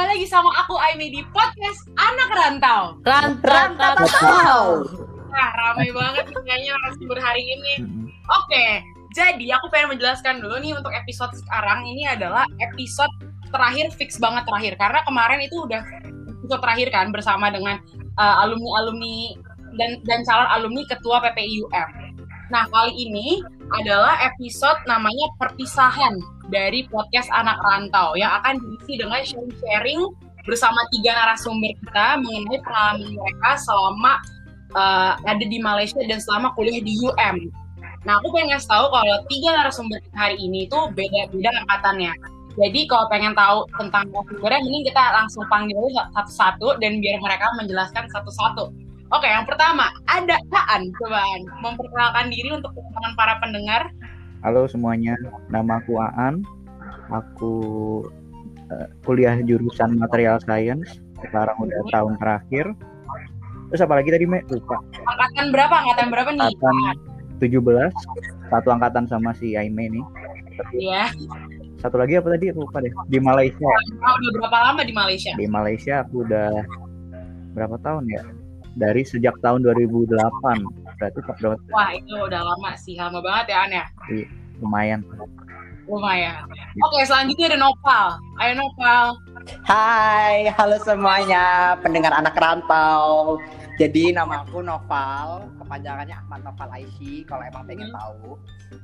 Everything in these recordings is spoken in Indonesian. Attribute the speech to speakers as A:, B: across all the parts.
A: kembali lagi sama aku Aimi di podcast Anak Rantau.
B: Rantau.
A: Nah, ramai banget kayaknya narasumber hari ini. Oke, jadi aku pengen menjelaskan dulu nih untuk episode sekarang ini adalah episode terakhir fix banget terakhir karena kemarin itu udah episode terakhir kan bersama dengan uh, alumni-alumni dan dan calon alumni ketua PPIUM. Nah, kali ini adalah episode namanya perpisahan dari podcast Anak Rantau yang akan diisi dengan sharing-sharing bersama tiga narasumber kita mengenai pengalaman mereka selama uh, ada di Malaysia dan selama kuliah di UM. Nah, aku pengen ngasih tahu kalau tiga narasumber kita hari ini itu beda-beda angkatannya. Jadi kalau pengen tahu tentang narasumbernya, mending kita langsung panggil satu-satu dan biar mereka menjelaskan satu-satu. Oke, yang pertama ada Aan, cobaan memperkenalkan diri untuk teman-teman para pendengar.
B: Halo semuanya, nama aku Aan. Aku uh, kuliah jurusan Material Science. Sekarang udah tahun terakhir. Terus apa lagi tadi, Mek? Lupa.
A: Angkatan berapa? Angkatan berapa nih?
B: Angkatan 17. Satu angkatan sama si Aime nih.
A: Iya.
B: Satu lagi apa tadi? Aku lupa deh. Di Malaysia.
A: Oh, udah berapa lama di Malaysia?
B: Di Malaysia aku udah berapa tahun ya? dari sejak tahun 2008 berarti berapa
A: wah itu udah lama sih lama banget ya An ya
B: iya, lumayan
A: lumayan oke selanjutnya ada Nopal ayo Nopal
C: Hai halo semuanya pendengar anak rantau jadi nama aku Noval, kepanjangannya Ahmad Noval Aishi kalau emang pengen hmm. tahu.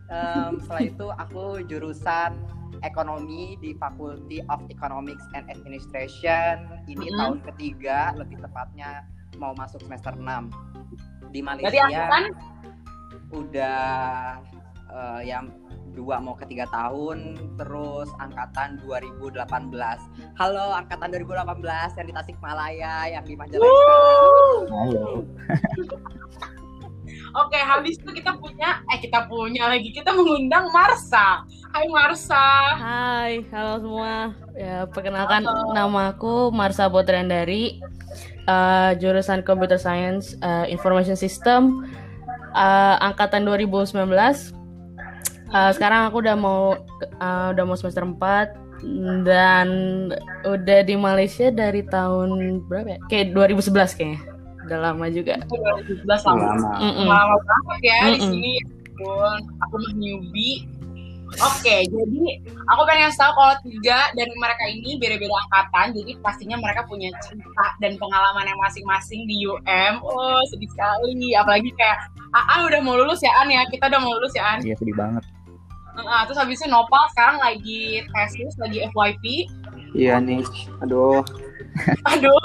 C: Um, setelah itu aku jurusan ekonomi di Faculty of Economics and Administration. Ini hmm. tahun ketiga, lebih tepatnya mau masuk semester 6 di Malaysia
A: kan?
C: udah uh, yang dua mau ketiga tahun terus angkatan 2018 halo angkatan 2018 yang di Tasikmalaya yang di Majalengka. Halo
A: Oke, habis itu kita punya, eh kita punya lagi, kita mengundang Marsa. Hai Marsa.
D: Hai, halo semua. Ya, perkenalkan nama aku Marsa Botrandari uh, jurusan Computer Science uh, Information System uh, angkatan 2019. Uh, sekarang aku udah mau uh, udah mau semester 4 dan udah di Malaysia dari tahun berapa ya? Kayak 2011 kayaknya. Udah lama juga.
A: 2011 lama. Lama, mm -mm. lama banget ya mm -mm. di sini. Aku mah newbie Oke, jadi aku pengen tahu kalau tiga dari mereka ini beda-beda angkatan, jadi pastinya mereka punya cerita dan pengalaman yang masing-masing di UM. Oh, sedih sekali. Apalagi kayak Aan udah mau lulus ya An ya, kita udah mau lulus ya An.
B: Iya, sedih banget.
A: Nah, terus habis itu Nopal sekarang lagi tesis, lagi FYP.
C: Iya nih, aduh.
A: Aduh.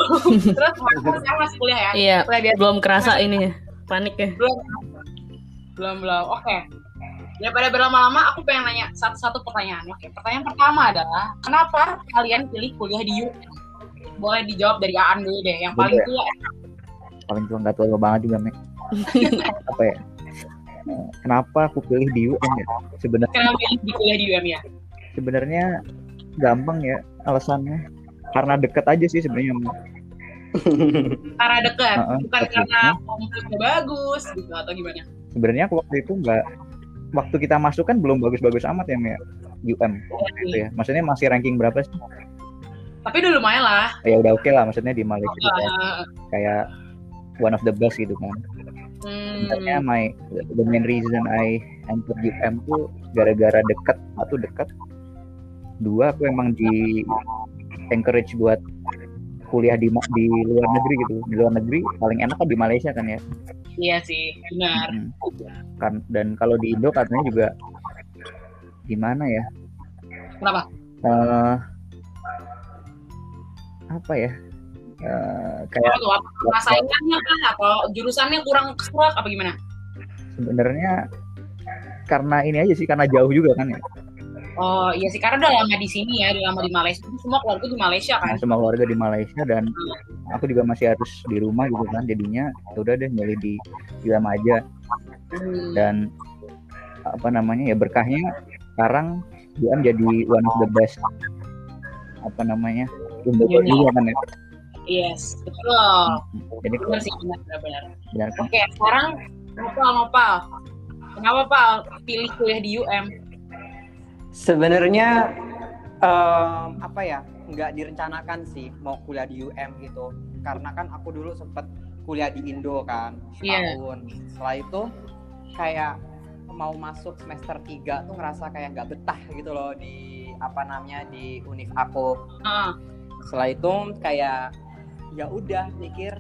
A: terus sekarang masih kuliah ya?
D: Iya, kuliah belum kerasa ini panik ya.
A: Belum, belum, belum. Oke. Okay daripada berlama-lama aku pengen nanya satu-satu pertanyaan oke pertanyaan pertama adalah kenapa kalian pilih kuliah di UM boleh dijawab dari Aan dulu deh yang paling tua
B: paling tua nggak tua banget juga Mek apa ya kenapa aku pilih di UM ya sebenarnya
A: kenapa pilih di kuliah di UM ya
B: sebenarnya gampang ya alasannya karena deket aja sih sebenarnya.
A: Karena dekat uh -uh, bukan karena komputernya bagus gitu atau gimana?
B: Sebenarnya aku waktu itu nggak waktu kita masuk kan belum bagus-bagus amat ya Mia? UM gitu ya. Maksudnya masih ranking berapa sih?
A: Tapi udah lumayan lah.
B: Ya udah oke okay lah maksudnya di Malaysia oh, gitu ya. kayak one of the best gitu kan. Hmm. sebenarnya my the main reason I enter UM tuh gara-gara dekat satu dekat dua aku emang di encourage buat kuliah di di luar negeri gitu di luar negeri paling enak kan di Malaysia kan ya
A: Iya sih, benar. Hmm.
B: Kan dan kalau di Indo katanya juga gimana ya?
A: Kenapa?
B: Uh, apa ya? Uh, kayak
A: saingannya kan atau jurusannya kurang kuat apa gimana?
B: Sebenarnya karena ini aja sih karena jauh juga kan ya.
A: Oh iya sih karena udah lama di sini ya, udah lama di Malaysia. Semua keluarga di Malaysia kan? Nah,
B: semua keluarga di Malaysia dan aku juga masih harus di rumah gitu kan. Jadinya ya udah deh milih di UM aja. Hmm. Dan apa namanya ya berkahnya sekarang UM jadi one of the best apa namanya
A: untuk juga kan ya. Yes, betul. Jadi benar sih benar-benar. Oke, sekarang Nopal, Nopal. Kenapa Pak pilih kuliah di UM?
C: Sebenarnya um, apa ya nggak direncanakan sih mau kuliah di UM gitu. Karena kan aku dulu sempet kuliah di Indo kan
A: Iya.
C: setahun. Setelah itu kayak mau masuk semester 3 tuh ngerasa kayak nggak betah gitu loh di apa namanya di univ aku.
A: Ah,
C: setelah itu kayak ya udah mikir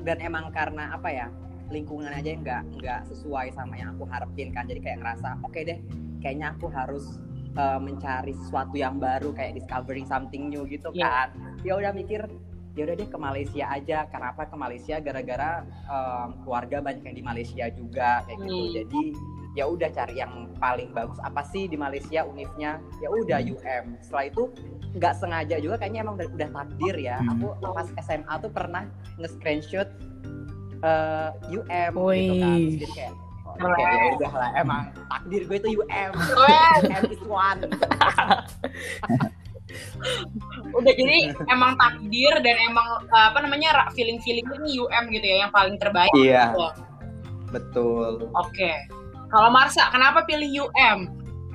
C: dan emang karena apa ya lingkungan aja nggak nggak sesuai sama yang aku harapin kan. Jadi kayak ngerasa oke deh kayaknya aku harus uh, mencari sesuatu yang baru kayak discovering something new gitu
A: Iya.
C: kan. Ya udah mikir ya udah deh ke Malaysia aja. Kenapa ke Malaysia? Gara-gara um, keluarga banyak yang di Malaysia juga kayak gitu.
A: Hmm.
C: jadi ya udah cari yang paling bagus. Apa sih di Malaysia univnya ya udah UM setelah itu nggak sengaja juga kayaknya emang udah, udah takdir ya.
B: Hmm.
C: aku pas SMA tuh pernah nge-screenshot eh, UM gitu
D: Wih.
C: kan jadi kayak oke ya udah lah emang takdir gue itu UM. UM is one
A: udah jadi emang takdir dan emang uh, apa namanya feeling feeling ini UM gitu ya yang paling terbaik.
C: iya
A: Gitu.
C: betul
A: Oke. Kalau Marsa, kenapa pilih UM?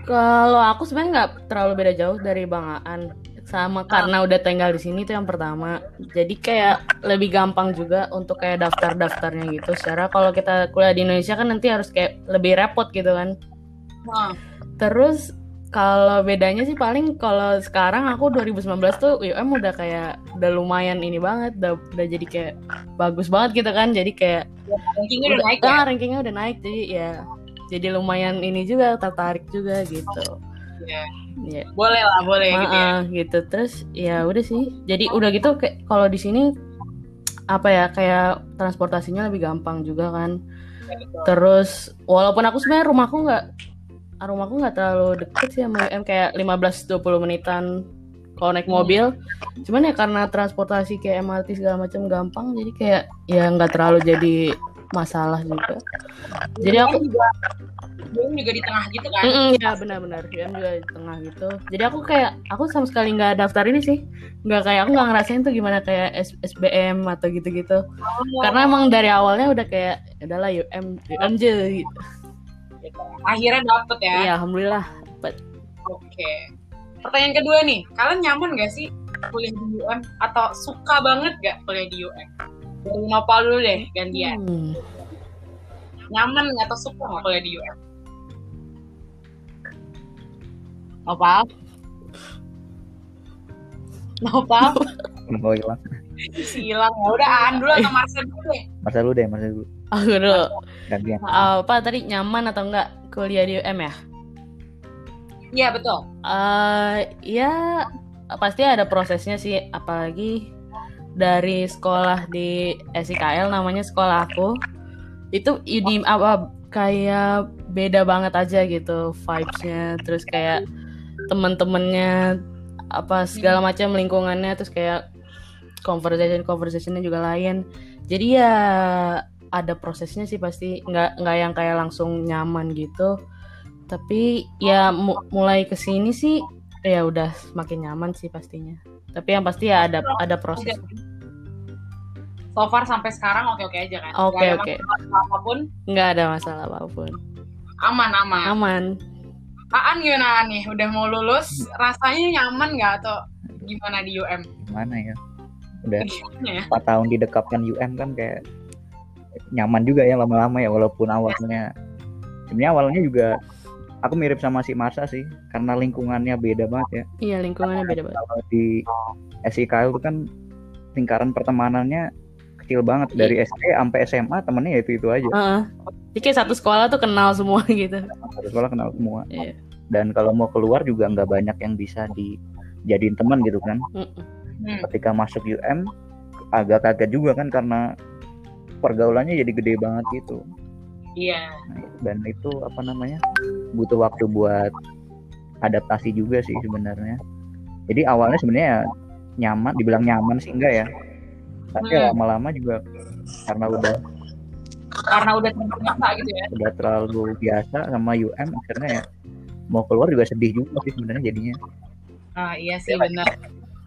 D: Kalau aku sebenarnya nggak terlalu beda jauh dari Bang Aan. Sama karena udah tinggal di sini itu yang pertama. Jadi kayak lebih gampang juga untuk kayak daftar-daftarnya gitu. Secara kalau kita kuliah di Indonesia kan nanti harus kayak lebih repot gitu kan.
A: Nah,
D: Terus kalau bedanya sih paling kalau sekarang aku 2019 tuh UM udah kayak udah lumayan ini banget, udah, udah jadi kayak bagus banget gitu kan. Jadi kayak
A: rankingnya udah naik ya.
D: ah, rankingnya udah naik jadi ya jadi lumayan ini juga tertarik juga gitu.
A: Iya.
D: Ya.
A: Boleh lah, boleh gitu ya.
D: Gitu terus ya udah sih jadi udah gitu kayak kalau di sini apa ya kayak transportasinya lebih gampang juga kan terus walaupun aku sebenarnya rumahku nggak rumahku nggak terlalu deket sih sama UM kayak 15-20 menitan kalau naik
A: Hmm.
D: mobil cuman ya karena transportasi kayak MRT segala macam gampang jadi kayak ya nggak terlalu jadi masalah juga jadi aku
A: juga UM juga di tengah gitu kan.
D: Mm-mm, ya benar-benar UM juga di tengah gitu jadi aku kayak aku sama sekali nggak daftar ini sih nggak kayak aku nggak ngerasain tuh gimana kayak S- SBM atau gitu-gitu
A: Oh,
D: karena emang dari awalnya udah kayak "Ya udahlah UM UM aja gitu
A: akhirnya dapet ya.
D: iya alhamdulillah
A: Oke. Pertanyaan kedua nih, kalian nyaman gak sih kuliah di UM atau suka banget gak kuliah di UM? Dari Nopal dulu deh, gantian.
D: Hmm.
A: Nyaman atau suka nggak kuliah di UM? Nopal? Nopal?
B: mau hilang
A: Si hilang ya. Udah Aan dulu atau Marcel dulu deh.
B: masa lu deh masa dulu
D: aku dulu
B: gantian
D: apa tadi nyaman atau enggak kuliah di UM ya
A: Iya betul.
D: Eh ya pasti ada prosesnya sih apalagi dari sekolah di SIKL namanya sekolah aku itu ini apa kayak beda banget aja gitu vibes-nya terus kayak temen-temennya apa segala macam lingkungannya terus kayak conversation conversationnya juga lain. Jadi ya ada prosesnya sih pasti. Nggak nggak yang kayak langsung nyaman gitu. Tapi ya mu- mulai ke sini sih ya udah semakin nyaman sih pastinya. Tapi yang pasti ya ada ada proses.
A: So far sampai sekarang oke-oke aja kan?
D: Oke,
A: ada
D: oke.
A: masalah apa pun,
D: nggak ada masalah apa pun.
A: Aman-aman.
D: aman
A: Aan gimana nih? Udah mau lulus, rasanya nyaman nggak atau gimana di UM?
B: gimana ya udah
A: Gimana ya?
B: 4 tahun didekapkan UM kan kayak nyaman juga ya lama-lama ya walaupun awalnya sebenarnya awalnya juga aku mirip sama si Marsa sih karena lingkungannya beda banget ya
D: iya lingkungannya beda banget
B: kalau di SIKL itu kan lingkaran pertemanannya kecil banget dari SD sampai SMA temennya ya itu itu aja
D: Heeh. Jadi kayak satu sekolah tuh kenal semua gitu
B: satu sekolah kenal semua
D: Iya.
B: Dan kalau mau keluar juga nggak banyak yang bisa dijadiin teman gitu kan.
A: Hmm.
B: ketika masuk UM agak kaget juga kan karena pergaulannya jadi gede banget gitu
A: Iya.
B: dan itu apa namanya butuh waktu buat adaptasi juga sih sebenarnya jadi awalnya sebenarnya ya nyaman dibilang nyaman sih enggak ya tapi
A: Hmm.
B: lama-lama juga karena udah
A: Karena udah terbiasa gitu ya.
B: udah terlalu biasa sama UM akhirnya ya mau keluar juga sedih juga sih sebenarnya jadinya
A: Ah iya sih benar.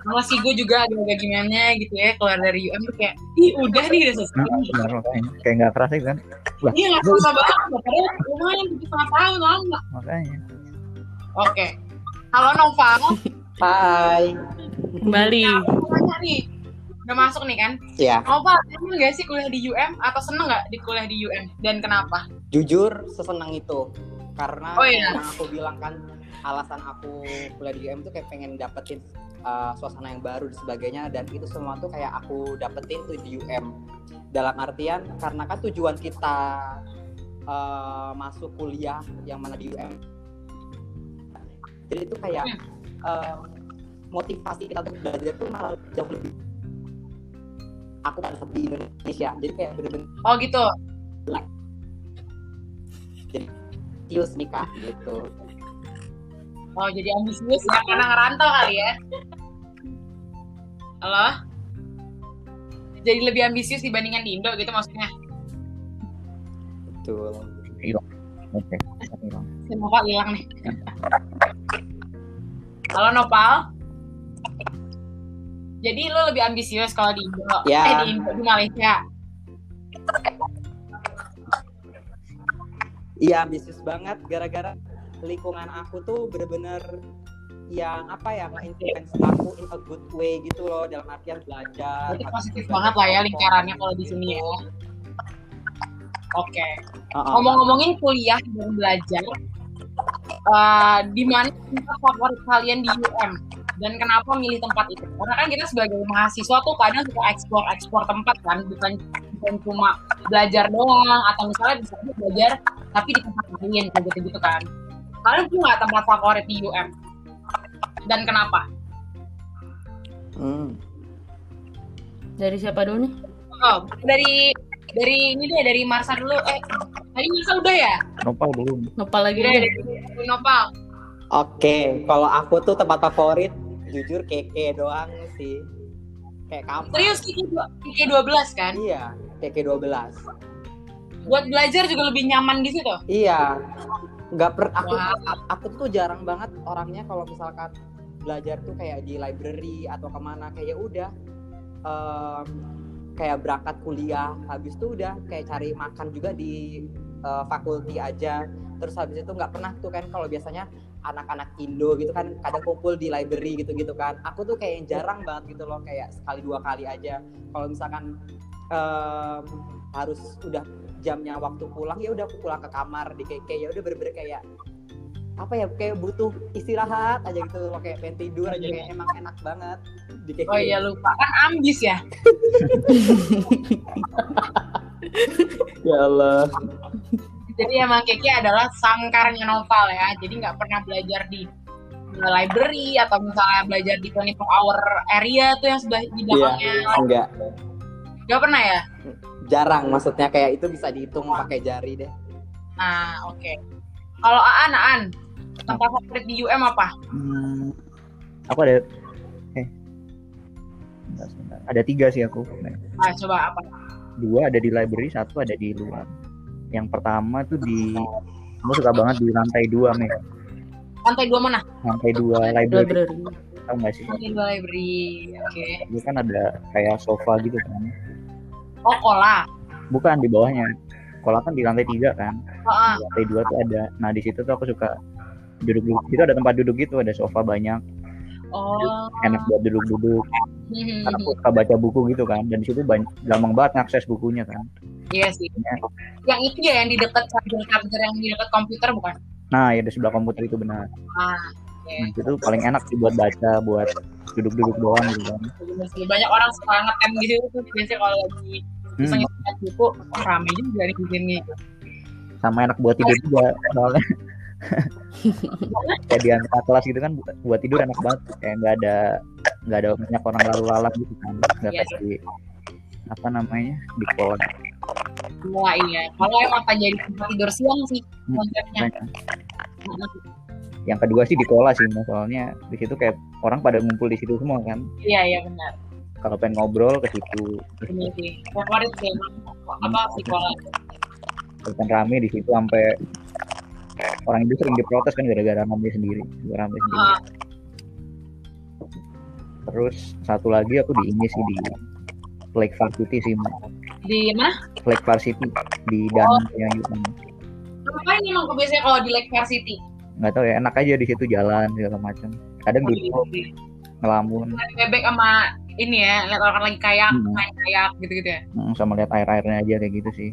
A: Sama sih gue juga agak-agak gimana gitu ya keluar dari UM tuh kayak, ih udah nih udah selesai.
B: nah, benar makanya kayak nggak kerasa kan
A: Iya nggak susah banget, padahal lumayan tujuh setengah tahun lama.
B: makanya
A: Oke. Halo Noval,
C: Hai
D: Kembali.
A: Nah, nih, udah masuk nih kan?
C: Iya.
A: Mau Pak, seneng gak sih kuliah di UM atau seneng gak di kuliah di UM? Dan kenapa?
C: Jujur sesenang itu. Karena
A: Oh, iya.
C: yang aku bilang kan alasan aku kuliah di UM tuh kayak pengen dapetin uh, suasana yang baru dan sebagainya dan itu semua tuh kayak aku dapetin tuh di UM. Dalam artian karena kan tujuan kita uh, masuk kuliah yang mana di UM. Jadi itu kayak uh, motivasi kita untuk belajar tuh malah jauh lebih aku kan di Indonesia jadi kayak bener-bener
A: Oh gitu.
C: Serius nih kak gitu
A: Oh jadi ambisius ya karena ngerantau kali ya. Halo? Jadi lebih ambisius dibandingkan di Indo gitu maksudnya.
C: betul
B: Oke.
A: Si Nopal hilang nih. Halo Nopal. Jadi lo lebih ambisius kalau di Indo,
C: Ya.
A: eh di Indo di Malaysia.
C: Iya ambisius banget gara-gara lingkungan aku tuh bener-bener yang apa ya nge-influence aku in a good way gitu loh dalam artian belajar habis
A: positif banget lah ya lingkarannya kalau di sini ya. Oke.
C: Uh-uh.
A: Ngomong-ngomongin kuliah dan belajar, eh, di mana tempat favorit kalian di UM dan kenapa milih tempat itu? Karena kan kita sebagai mahasiswa tuh kadang suka eksplor-eksplor tempat kan, bukan bukan cuma belajar doang atau misalnya bisa aja belajar tapi di tempat lain kayak gitu-gitu kan. Kalian punya nggak tempat favorit di UM? Dan kenapa?
C: Hmm.
D: Dari siapa dulu nih?
A: Oh, dari dari ini deh dari Marsa dulu. Eh, tadi Marsa udah ya?
B: Nopal belum.
D: Nopal lagi
A: Udah
D: aja.
A: dari Nopal.
C: Oke, kalau aku tuh tempat favorit jujur keke doang sih. Kayak kamu.
A: Serius Kiki 12 kan?
C: Iya, keke 12.
A: Buat belajar juga lebih nyaman di situ.
C: Iya. Nggak per aku a- aku tuh jarang banget orangnya kalau misalkan belajar tuh kayak di library atau ke mana kayak ya udah em, kayak berangkat kuliah habis itu udah kayak cari makan juga di eh, fakulti aja terus habis itu nggak pernah tuh kan kalau biasanya anak-anak Indo gitu kan kadang kumpul di library gitu-gitu kan aku tuh kayak yang jarang banget gitu loh kayak sekali dua kali aja kalau misalkan em, harus udah jamnya waktu pulang ya udah aku pulang ke kamar di kayak ya udah bener-bener kayak apa ya kayak butuh istirahat aja gitu loh kayak pengen tidur aja kayak emang enak banget di kayak
A: Oh iya lupa kan ambis ya.
C: ya Allah
A: Jadi emang Kiki adalah sangkarnya novel ya. Jadi nggak pernah belajar di library atau misalnya belajar di 24 hour area tuh yang sebelah di belakangnya.
C: enggak
A: Nggak pernah ya?
C: jarang maksudnya kayak itu bisa dihitung pakai jari deh
A: Nah oke. Kalau Aan, Aan, tempat favorit di UM apa?
B: Hmm, aku ada eh ada tiga sih aku
A: Ah, coba apa?
B: dua ada di library satu ada di luar yang pertama tuh di aku suka banget di lantai dua nih
A: Lantai dua mana?
B: lantai dua library
D: Library.
B: tahu nggak sih
A: Lantai dua library. Oke.
B: itu kan ada kayak sofa gitu kan
A: Oh kola.
B: bukan di bawahnya kalau kan di lantai tiga kan
A: Oh, ah.
B: di lantai dua tuh ada nah di situ tuh aku suka duduk duduk itu ada tempat duduk gitu ada sofa banyak
A: oh.
B: enak buat duduk-duduk
A: Hmm,
B: karena aku suka baca buku gitu kan dan di situ banyak gampang banget ngakses bukunya kan
A: Iya sih. Yang itu ya yang di dekat charger charger yang di dekat komputer bukan?
B: nah ya di sebelah komputer itu benar
A: Ah,
B: nah, itu paling enak sih buat baca buat duduk-duduk doang gitu kan.
A: Banyak orang suka ngetem tuh biasanya kalau lagi bisa
B: Hmm,
A: buku, oh, rame juga di sini.
B: sama enak buat tidur juga soalnya. Kayak di antara kelas gitu kan bu- buat tidur enak banget. Kayak nggak ada nggak ada banyak orang lalu lalang gitu kan. Nggak
A: Iya
B: kayak di apa namanya di kolam
A: Wah iya. Kalau emang tak jadi tempat tidur siang sih
B: Hmm,
A: konsepnya.
B: Yang kedua sih di kola sih soalnya di situ kayak orang pada ngumpul di situ semua kan.
A: Iya iya benar.
B: Kalau pengen ngobrol ke situ. Terus
A: Ini sih favorit sih emang apa sekolah.
B: kalau pengen rame di situ sampai orang itu sering diprotes kan gara-gara rame sendiri gara rame sendiri.
A: Ah,
B: terus satu lagi aku di ini sih di Lake Varsity sih
A: di mana?
B: Lake Varsity di dananya gitu
A: Ngapain emang kebiasaan kalau di Lake Fair City?
B: nggak tahu ya enak aja di situ jalan segala macam. Kadang
A: Oh,
B: duduk
A: iya.
B: ngelamun.
A: Bebek sama ini ya lihat orang lagi kayak hmm. main kayak gitu-gitu ya.
B: Hmm, sama lihat air-airnya aja kayak gitu sih.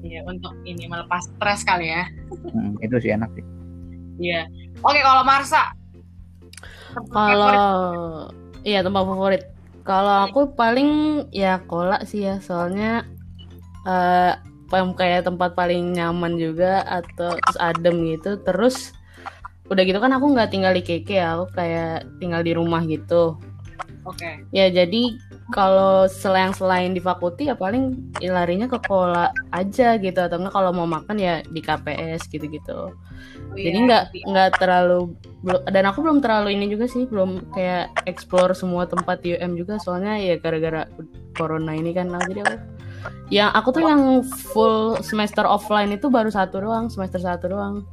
A: Iya untuk ini melepas stres kali ya.
B: Hmm, itu sih enak sih.
A: Iya. Oke kalau Marsa?
D: Kalau iya tempat favorit. Kalau aku paling ya kolak sih ya soalnya uh, kayak tempat paling nyaman juga atau terus adem gitu terus udah gitu kan aku nggak tinggal di KK ya aku kayak tinggal di rumah gitu
A: oke. Okay.
D: ya jadi kalau selain selain di fakulti ya paling ya larinya ke kola aja gitu. Atau enggak kalau mau makan ya di KPS gitu-gitu. Oh, jadi iya, nggak iya. nggak terlalu dan aku belum terlalu ini juga sih belum kayak explore semua tempat UM juga. Soalnya ya gara-gara corona ini kan. Nah, jadi aku yang aku tuh yang full semester offline itu baru satu doang semester satu doang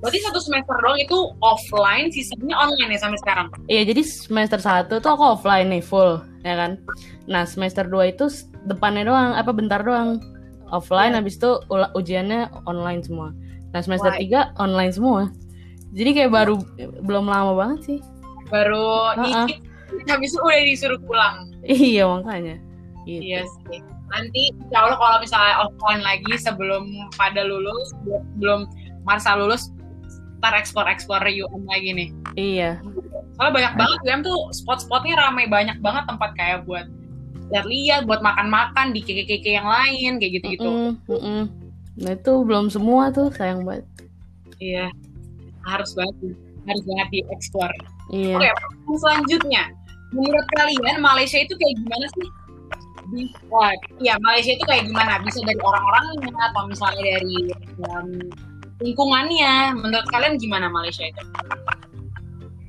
A: Berarti satu semester doang itu offline, sisanya online ya sampai sekarang?
D: Iya, jadi semester satu tuh aku offline nih full, ya kan. Nah semester dua itu depannya doang, apa bentar doang offline, yeah. habis itu ujiannya online semua. Nah semester Why? tiga online semua. Jadi kayak baru belum lama banget sih.
A: Baru nyicip, habis itu udah disuruh pulang.
D: Iya makanya.
A: Gitu. Iya sih. Nanti insya Allah kalau misalnya offline lagi sebelum pada lulus, belum Marsa lulus, ntar explore-explore UM lagi nih.
D: Iya.
A: Soalnya banyak banget UM tuh spot-spotnya ramai banyak banget tempat kayak buat lihat-lihat, buat makan-makan di keke-keke yang lain kayak gitu-gitu. Mm
D: -mm, mm -mm. Nah itu belum semua tuh sayang banget.
A: Iya, harus banget, harus banget di explore.
D: Iya.
A: Oke, selanjutnya, menurut kalian Malaysia itu kayak gimana sih? Wah, iya Malaysia itu kayak gimana? Bisa dari orang-orangnya atau misalnya dari um, lingkungannya. Menurut kalian gimana Malaysia itu?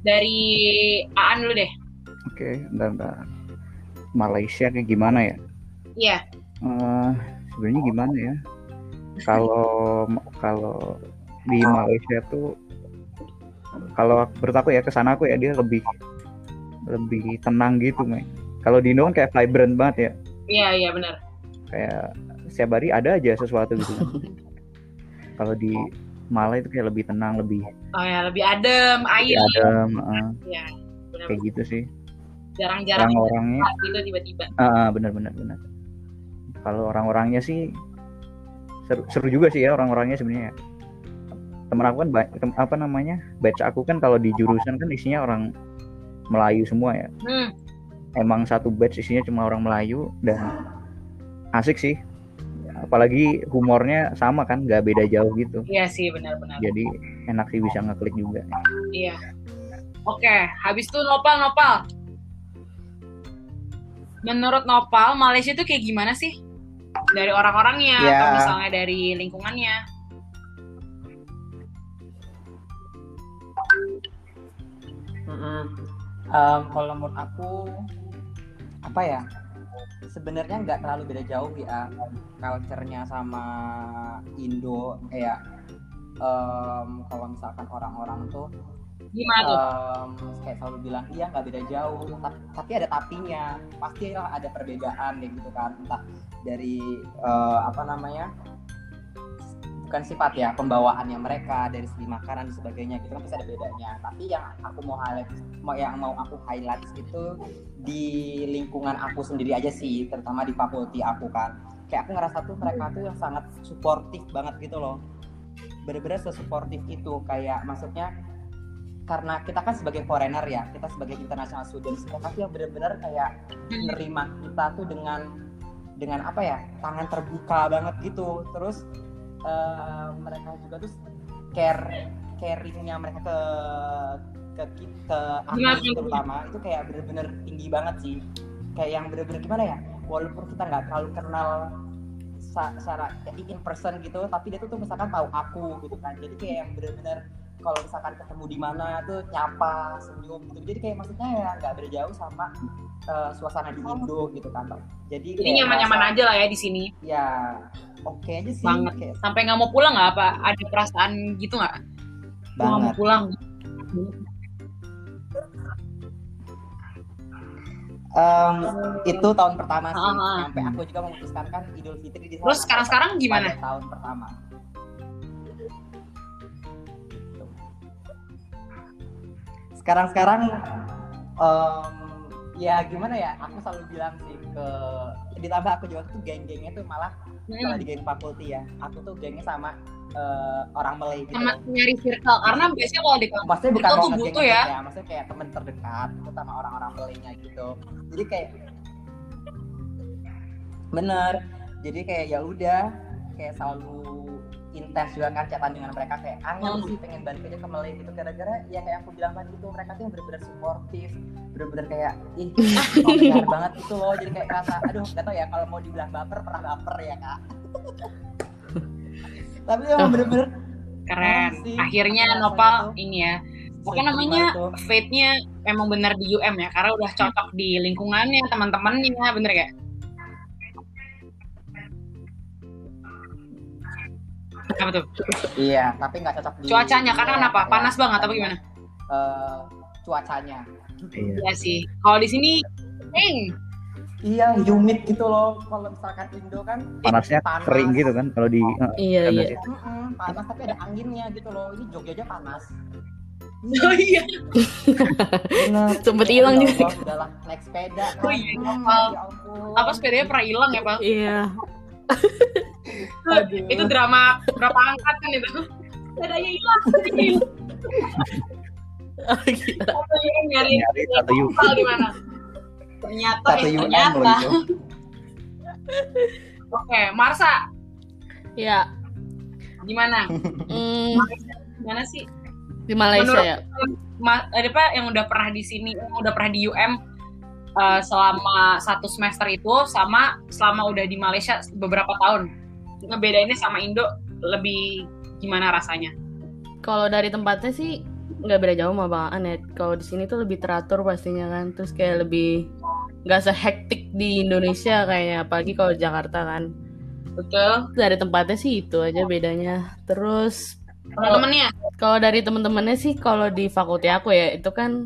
A: Dari Aan dulu deh.
B: Oke dan Malaysia kayak gimana ya?
A: Iya.
B: Uh, sebenarnya gimana ya? Kalau kalau di Malaysia tuh kalau menurut aku ya ke sana aku ya dia lebih lebih tenang gitu nih kalau di Indo kan kayak vibrant banget ya.
A: Iya iya benar.
B: Kayak setiap hari ada aja sesuatu gitu kalau di Malah itu kayak lebih tenang lebih
A: oh ya lebih adem air.
B: adem uh, ya, bener kayak gitu sih.
A: Jarang-jarang
B: orang-orangnya
A: gitu tiba-tiba.
B: Uh, benar-benar benar kalau orang-orangnya sih seru, seru juga sih ya orang-orangnya sebenarnya. Teman aku kan tem, apa namanya batch aku kan kalau di jurusan kan isinya orang Melayu semua ya. Hmm. emang satu batch isinya cuma orang Melayu dan asik sih apalagi humornya sama kan nggak beda jauh gitu.
A: Iya sih benar-benar
B: jadi enak sih bisa ngeklik juga.
A: Iya. Oke habis itu nopal nopal. Menurut nopal Malaysia itu kayak gimana sih? Dari orang-orangnya yeah. atau misalnya dari lingkungannya?
C: Mm -hmm. um, kalau menurut aku apa ya sebenarnya nggak terlalu beda jauh ya culture-nya sama Indo kayak um, kalau misalkan orang-orang tuh
A: gimana tuh?
C: Um, kayak selalu bilang iya nggak beda jauh. Tapi, tapi ada tapinya. Pasti ada perbedaan deh gitu kan. Entah dari uh, apa namanya bukan sifat ya pembawaannya mereka dari segi makanan dan sebagainya gitu kan pasti ada bedanya. Tapi yang aku mau highlight yang mau aku highlight itu di lingkungan aku sendiri aja sih terutama di fakulti aku kan. Kayak aku ngerasa tuh mereka tuh yang sangat suportif banget gitu loh. Bener-bener sesuportif itu kayak maksudnya karena kita kan sebagai foreigner ya kita sebagai international students mereka tuh yang bener-bener kayak menerima kita tuh dengan dengan apa ya tangan terbuka banget gitu. Terus uh, mereka juga tuh care caringnya mereka ke ke ke aku terutama itu kayak bener-bener tinggi banget sih. Kayak yang bener-bener gimana ya walaupun kita nggak terlalu kenal secara in person gitu tapi dia tuh, tuh misalkan tahu aku gitu kan. Jadi kayak yang bener-bener kalau misalkan ketemu di mana tuh nyapa senyum gitu. Jadi kayak maksudnya ya nggak beda jauh sama uh, suasana di Indo gitu kan jadi
A: jadi nyaman-nyaman aja lah ya di sini.
C: Ya oke okay aja sih
A: banget. kayak... sampai nggak mau pulang nggak? Apa ada perasaan gitu nggak? Nggak mau pulang.
C: Um, itu tahun pertama sih uh -huh. sampai aku juga memutuskan kan Idul Fitri di
A: terus sekarang sekarang gimana?
C: Tahun pertama sekarang sekarang um, ya gimana ya aku selalu bilang sih ke ditambah aku juga tuh geng-gengnya tuh malah hmm. kalau di geng fakulti ya aku tuh gengnya sama uh, orang Malay gitu.
A: Sama nyari circle karena biasanya kalau di kampus
C: maksudnya bukan mau butuh ya. ya. Maksudnya kayak temen terdekat itu sama orang-orang Malaynya gitu. Jadi kayak bener. Jadi kayak ya udah kayak selalu intens juga kan catatan dengan mereka kayak angin ah, sih pengen balik aja ke Malay gitu. Gara-gara ya kayak aku bilang tadi itu mereka tuh yang bener-bener suportif bener-bener kayak ih oh, banget gitu loh. Jadi kayak rasa aduh gak tau ya kalau mau dibilang baper pernah baper ya kak? Tapi emang bener-bener
A: keren. sih, akhirnya Nopal ini ya Pokoknya namanya fate-nya emang bener di UM ya karena udah cocok di lingkungannya teman-temannya bener gak? Apa tuh?
C: Iya, tapi nggak cocok di
A: cuacanya karena kenapa? Ya, Panas banget atau gimana?
C: Uh, cuacanya.
A: Iya. iya sih. Kalau di sini, eng.
C: Iya, humid gitu loh. Kalau misalkan Indo kan
B: panasnya panas. kering gitu kan kalau di
D: uh, Iya, iya.
C: Mm -mm, panas tapi ada anginnya gitu loh. Ini Jogja aja panas.
A: Oh iya.
D: Sempet hilang juga.
C: Udah naik sepeda.
A: Oh iya, hmm, ya Apa sepedanya pernah hilang ya, Pak?
D: Iya
A: itu drama berapa angkat kan itu sepedanya hilang Oh, gitu. nyari satu di mana? Ternyata satu eh, ternyata. Oke, Marsa.
D: Ya.
A: Gimana?
D: Hmm.
A: Gimana sih?
D: Di Malaysia Menurut, ya.
A: Ma, ada apa yang udah pernah di sini, yang udah pernah di UM uh, selama satu semester itu sama selama udah di Malaysia beberapa tahun ngebedainnya sama Indo lebih gimana rasanya?
D: Kalau dari tempatnya sih nggak beda jauh sama Bang Anet. Kalau di sini tuh lebih teratur pastinya kan, terus kayak lebih nggak sehektik di Indonesia kayaknya, apalagi kalau Jakarta kan.
A: Betul.
D: Dari tempatnya sih itu aja bedanya. Terus
A: teman-temannya?
D: Kalau dari teman-temannya sih, kalau di fakulti aku ya itu kan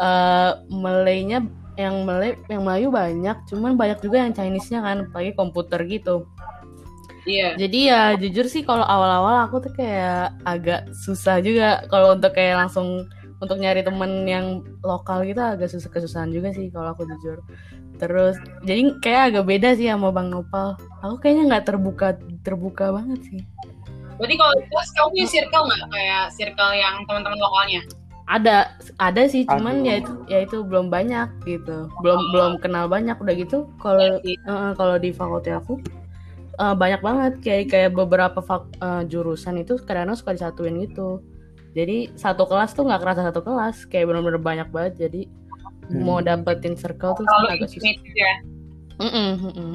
D: uh, Malaynya yang Malay yang Melayu banyak, cuman banyak juga yang Chinese-nya kan, apalagi komputer gitu.
A: Iya.
D: Jadi ya jujur sih kalau awal-awal aku tuh kayak agak susah juga kalau untuk kayak langsung untuk nyari temen yang lokal gitu agak susah kesusahan juga sih kalau aku jujur. Terus jadi kayak agak beda sih sama Bang Nopal. Aku kayaknya nggak terbuka terbuka banget sih.
A: Berarti kalau kelas kamu punya circle nggak kayak circle yang teman-teman lokalnya?
D: Ada, ada sih, cuman Aduh. ya itu ya itu belum banyak gitu, belum oh. belum kenal banyak udah gitu. Kalau uh, kalau di fakultas aku uh, banyak banget kayak kayak beberapa fak, uh, jurusan itu kadang-kadang suka disatuin gitu jadi satu kelas tuh nggak kerasa satu kelas kayak benar-benar banyak banget jadi hmm. mau dapetin circle tuh
A: Kalau agak susah ya
D: mm -mm, mm -mm.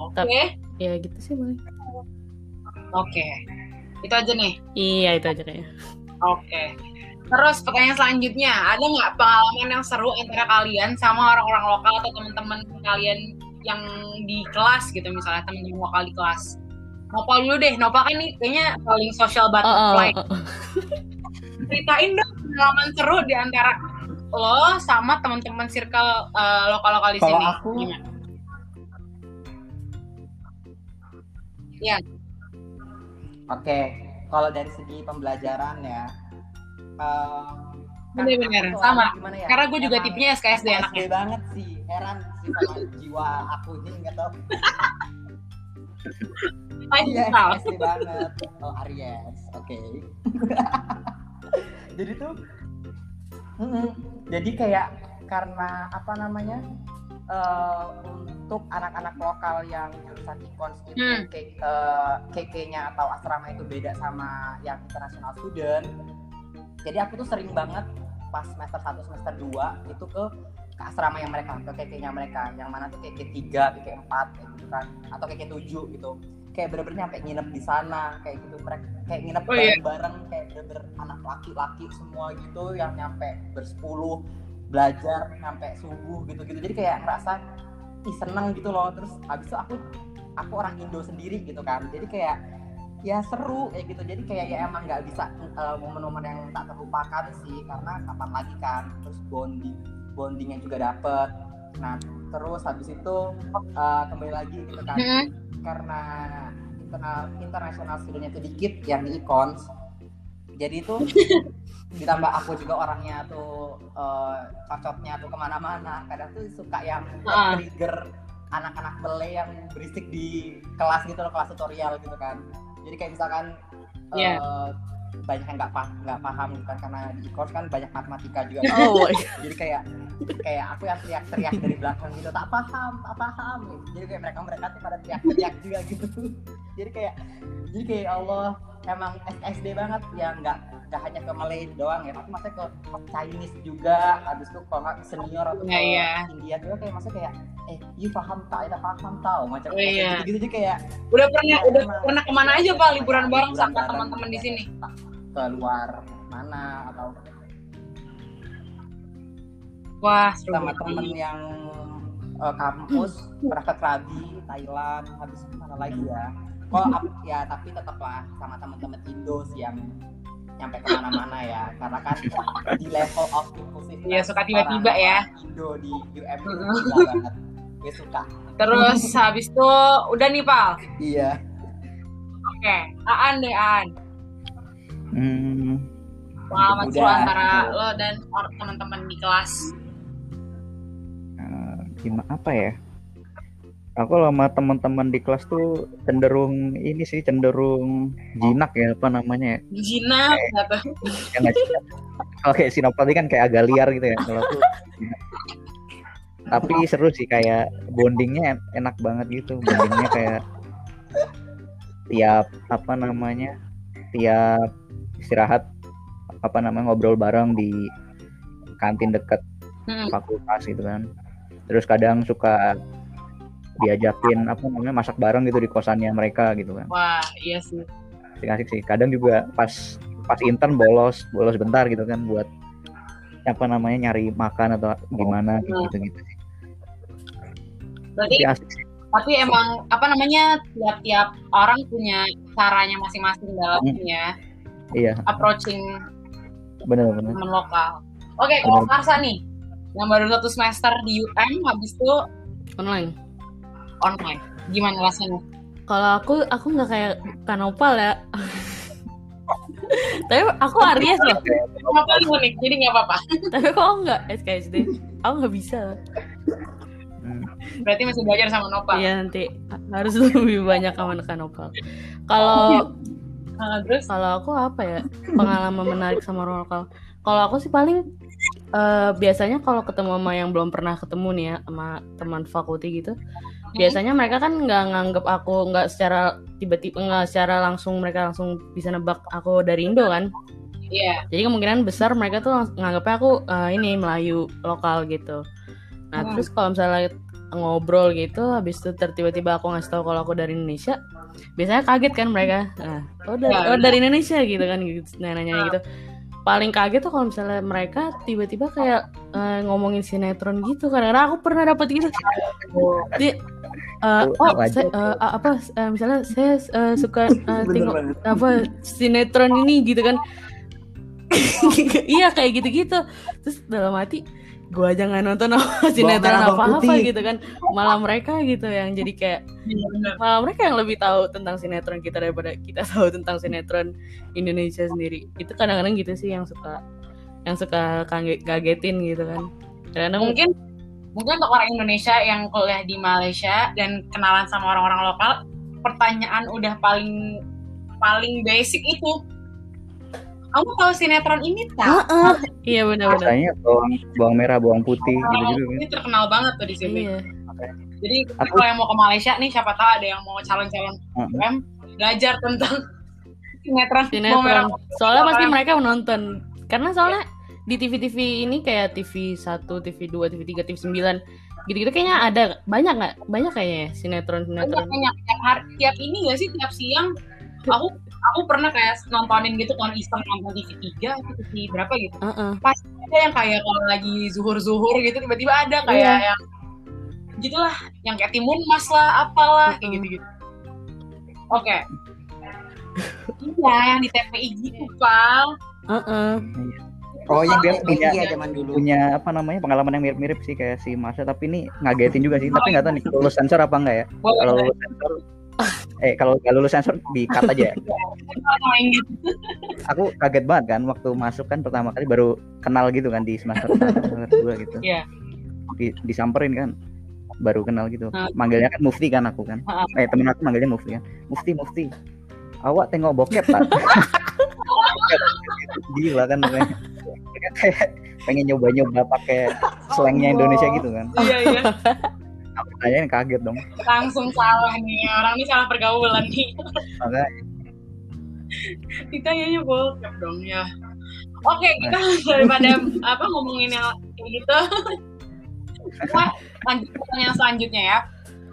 D: oke okay. ya gitu sih
A: oke okay. itu aja nih
D: iya itu aja kayaknya
A: oke okay. Terus pertanyaan selanjutnya, ada nggak pengalaman yang seru antara kalian sama orang-orang lokal atau teman-teman kalian yang di kelas gitu misalnya temen yang lokal di kelas Nopal dulu deh, Nopal kan ini kayaknya paling social butterfly. Oh, oh, oh. Ceritain dong pengalaman seru di antara lo sama teman-teman circle uh, lokal-lokal di
C: Kalau
A: sini.
C: Aku, Gimana?
A: Ya.
C: Oke, kalau dari segi pembelajaran ya,
A: uh, bener-bener sama. Ya? Karena gue juga tipenya SKSD anaknya.
C: banget sih, heran sih sama jiwa aku ini nggak tau. Iya, banget. Oh Aries, oke. Okay. jadi tuh, mm -mm. jadi kayak karena apa namanya? Uh, untuk anak-anak lokal yang jurusan ikon itu hmm. uh, eh, KK-nya atau asrama itu beda sama yang international student jadi aku tuh sering banget pas semester 1 semester 2 itu ke ke asrama yang mereka ke KK-nya mereka. Yang mana tuh KK 3 KK 4 kayak gitu kan. Atau KK 7 gitu. Kayak bener-bener nyampe nginep di sana kayak gitu. Mereka kayak nginep oh, iya. bareng kayak bener-bener anak laki-laki semua gitu yang nyampe bersepuluh belajar nyampe subuh gitu-gitu. Jadi kayak ngerasa ih seneng gitu loh. Terus habis itu aku aku orang Indo sendiri gitu kan. Jadi kayak ya seru kayak gitu. Jadi kayak ya emang nggak bisa uh, momen-momen yang tak terlupakan sih karena kapan lagi kan terus bonding bondingnya juga dapet. Nah terus habis itu uh, kembali lagi gitu kan. Mm-hmm. karena internal internasional studentnya itu dikit yang di econs. Jadi itu ditambah aku juga orangnya tuh uh, cocoknya tuh ke mana-mana. Kadang tuh suka yang
A: Ah.
C: trigger anak-anak bele yang berisik di kelas gitu loh kelas tutorial gitu kan jadi kayak misalkan uh,
A: Iya.
C: banyak yang nggak paham nggak paham kan karena di e-course kan banyak matematika juga.
D: Oh my
C: jadi kayak kayak aku yang teriak-teriak dari belakang gitu tak paham tak paham. Jadi kayak mereka mereka tuh pada teriak-teriak juga gitu. Jadi kayak jadi kayak ya Allah emang SD banget ya nggak nggak hanya ke Malay doang ya tapi maksudnya ke Chinese juga habis itu kalau nggak ke senior atau
A: Iya,
C: ke
A: iya.
C: India juga kayak maksudnya kayak eh you paham tak kita paham tau macam
A: Oh, iya.
C: gitu gitu jadi kayak
A: Udah pernah udah
C: Emang.
A: pernah ke mana aja pak liburan bareng sama teman-teman di sini?
C: ke luar mana atau
A: Wah seru
C: sama temen yang uh, kampus pernah ke Krabi Thailand habis itu mana lagi ya kok ya tapi tetaplah sama teman-teman Indo sih yang nyampe ke mana-mana ya karena kan di level of inclusiveness
A: Iya, suka tiba-tiba ya.
C: Indo di UM itu banget gue suka
A: Terus habis itu udah nih pal.
C: iya
A: Oke, Aan deh Aan.
B: Hmm,
A: Pengalaman seru antara lo dan teman-teman di kelas.
B: eh, gimana apa ya? Aku sama teman-teman di kelas tuh cenderung ini sih cenderung jinak ya apa namanya ya?
A: Jinak.
B: Ya nggak sih? Kalau kayak Sinopal ini kan kayak agak liar gitu ya. Kalau aku tapi seru sih kayak bondingnya en- enak banget gitu. Bondingnya kayak tiap apa namanya tiap istirahat apa namanya ngobrol bareng di kantin deket
A: Hmm.
B: fakultas gitu kan terus kadang suka diajakin apa namanya masak bareng gitu di kosannya mereka gitu kan
A: Wah iya sih.
B: asik-asik sih kadang juga pas pas intern bolos bolos bentar gitu kan buat apa namanya nyari makan atau gimana
A: Hmm.
B: gitu gitu sih
A: Berarti
B: tapi asik sih
A: tapi emang apa namanya tiap-tiap orang punya caranya masing-masing dalam
B: Hmm.
A: ya
B: iya
A: approaching
B: bener-bener
A: teman lokal. Oke, kalau
B: Benar.
A: Karsa nih yang baru satu semester di UM habis itu
D: online.
A: Online. Gimana rasanya?
D: Kalau aku aku nggak kayak Kanopal ya. Tapi aku Aries loh.
A: Kenapa lu unik? Jadi nggak apa-apa.
D: Tapi kok nggak SKSD? Aku nggak bisa.
B: Hmm.
A: Berarti masih belajar sama Nopal.
D: Iya nanti harus lebih banyak sama Kanopal. Kalau
A: Nah, terus
D: kalau aku apa ya pengalaman menarik sama lokal. Kalau aku sih paling eh, biasanya kalau ketemu sama yang belum pernah ketemu nih ya sama teman fakulti gitu, biasanya mereka kan nggak nganggep aku nggak secara tiba-tiba nggak secara langsung mereka langsung bisa nebak aku dari Indo kan.
A: iya.
D: Jadi kemungkinan besar mereka tuh nganggapnya aku eh, ini Melayu lokal gitu. Nah
A: Hmm.
D: terus kalau misalnya ngobrol gitu, habis itu tiba-tiba aku ngasih tahu kalau aku dari Indonesia, biasanya kaget kan mereka. Nah, oh dari,
A: Ya,
D: oh, dari Indonesia gitu kan gitu, nah, nanya gitu. Paling kaget tuh kalau misalnya mereka tiba-tiba kayak eh, ngomongin sinetron gitu. Karena aku pernah dapet gitu. Dia, eh,
B: Oh,
D: saya, eh, apa? eh, misalnya saya eh, suka
C: Bener
D: tengok apa sinetron ini gitu kan iya kayak gitu-gitu terus dalam hati gue aja nggak nonton apa sinetron apa apa
C: putih.
D: gitu kan malah mereka gitu yang jadi kayak
A: Iya
D: malah mereka yang lebih tahu tentang sinetron kita daripada kita tahu tentang sinetron Indonesia sendiri itu kadang-kadang gitu sih yang suka yang suka kaget kagetin gitu kan kadang
A: Mungkin mungkin untuk orang Indonesia yang kuliah di Malaysia dan kenalan sama orang-orang lokal, pertanyaan udah paling paling basic itu. Kamu tahu sinetron ini tak?
D: iya benar-benar
B: Biasanya bawang bawang merah, bawang putih gitu juga kan.
A: Ini terkenal banget tuh di sini.
D: iya
A: Jadi
B: Aku-
A: kalau yang mau ke Malaysia nih, siapa tahu ada yang mau calon-calon. UM belajar tentang sinetron. Bawang merah.
D: sinetron soalnya pasti mereka menonton karena soalnya di TV-TV ini kayak TV 1, TV 2, TV 3, TV 9 gitu-gitu kayaknya ada banyak nggak banyak kayaknya ya, sinetron
A: banyak
D: sinetron
A: banyak tiap hari tiap ini gak sih tiap siang aku aku pernah kayak nontonin gitu kan iseng nonton TV 3 atau TV berapa gitu
D: Heeh.
A: ada yang kayak kalau lagi zuhur-zuhur gitu tiba-tiba ada kayak
D: Iya.
A: yang gitulah yang kayak timun mas lah apalah kayak
D: Mm-mm.
A: gitu-gitu oke iya yang di TPI gitu pal
D: Heeh.
C: Oh yang
B: Dia
C: biasa
B: punya-
C: iya zaman dulu.
B: punya apa namanya pengalaman yang mirip-mirip sih kayak si Masya tapi ini ngagetin juga sih tapi nggak tahu nih lulus sensor apa enggak ya
A: boleh
B: kalau lulus sensor eh kalau nggak lulus sensor di cut aja ya
A: main gitu
B: aku kaget banget kan waktu masuk kan pertama kali baru kenal gitu kan di semester satu dua gitu.
A: Iya.
B: di, disamperin kan baru kenal gitu.
A: Hmm.
B: manggilnya kan Mufti kan aku kan.
A: Hmm.
B: eh temen aku manggilnya Mufti kan. Mufti Mufti. Awak tengok bokep tak gila kan kayak pengen nyoba-nyoba pakai slangnya Indonesia gitu kan.
A: Iya iya.
B: aku tanyain kaget dong.
A: Langsung salah nih orang ini salah pergaulan nih.
B: makanya
A: Ditanyanya bokep dong ya. Oke kita daripada apa ngomongin yang kayak gitu. Kita lanjut ke pertanyaan selanjutnya ya.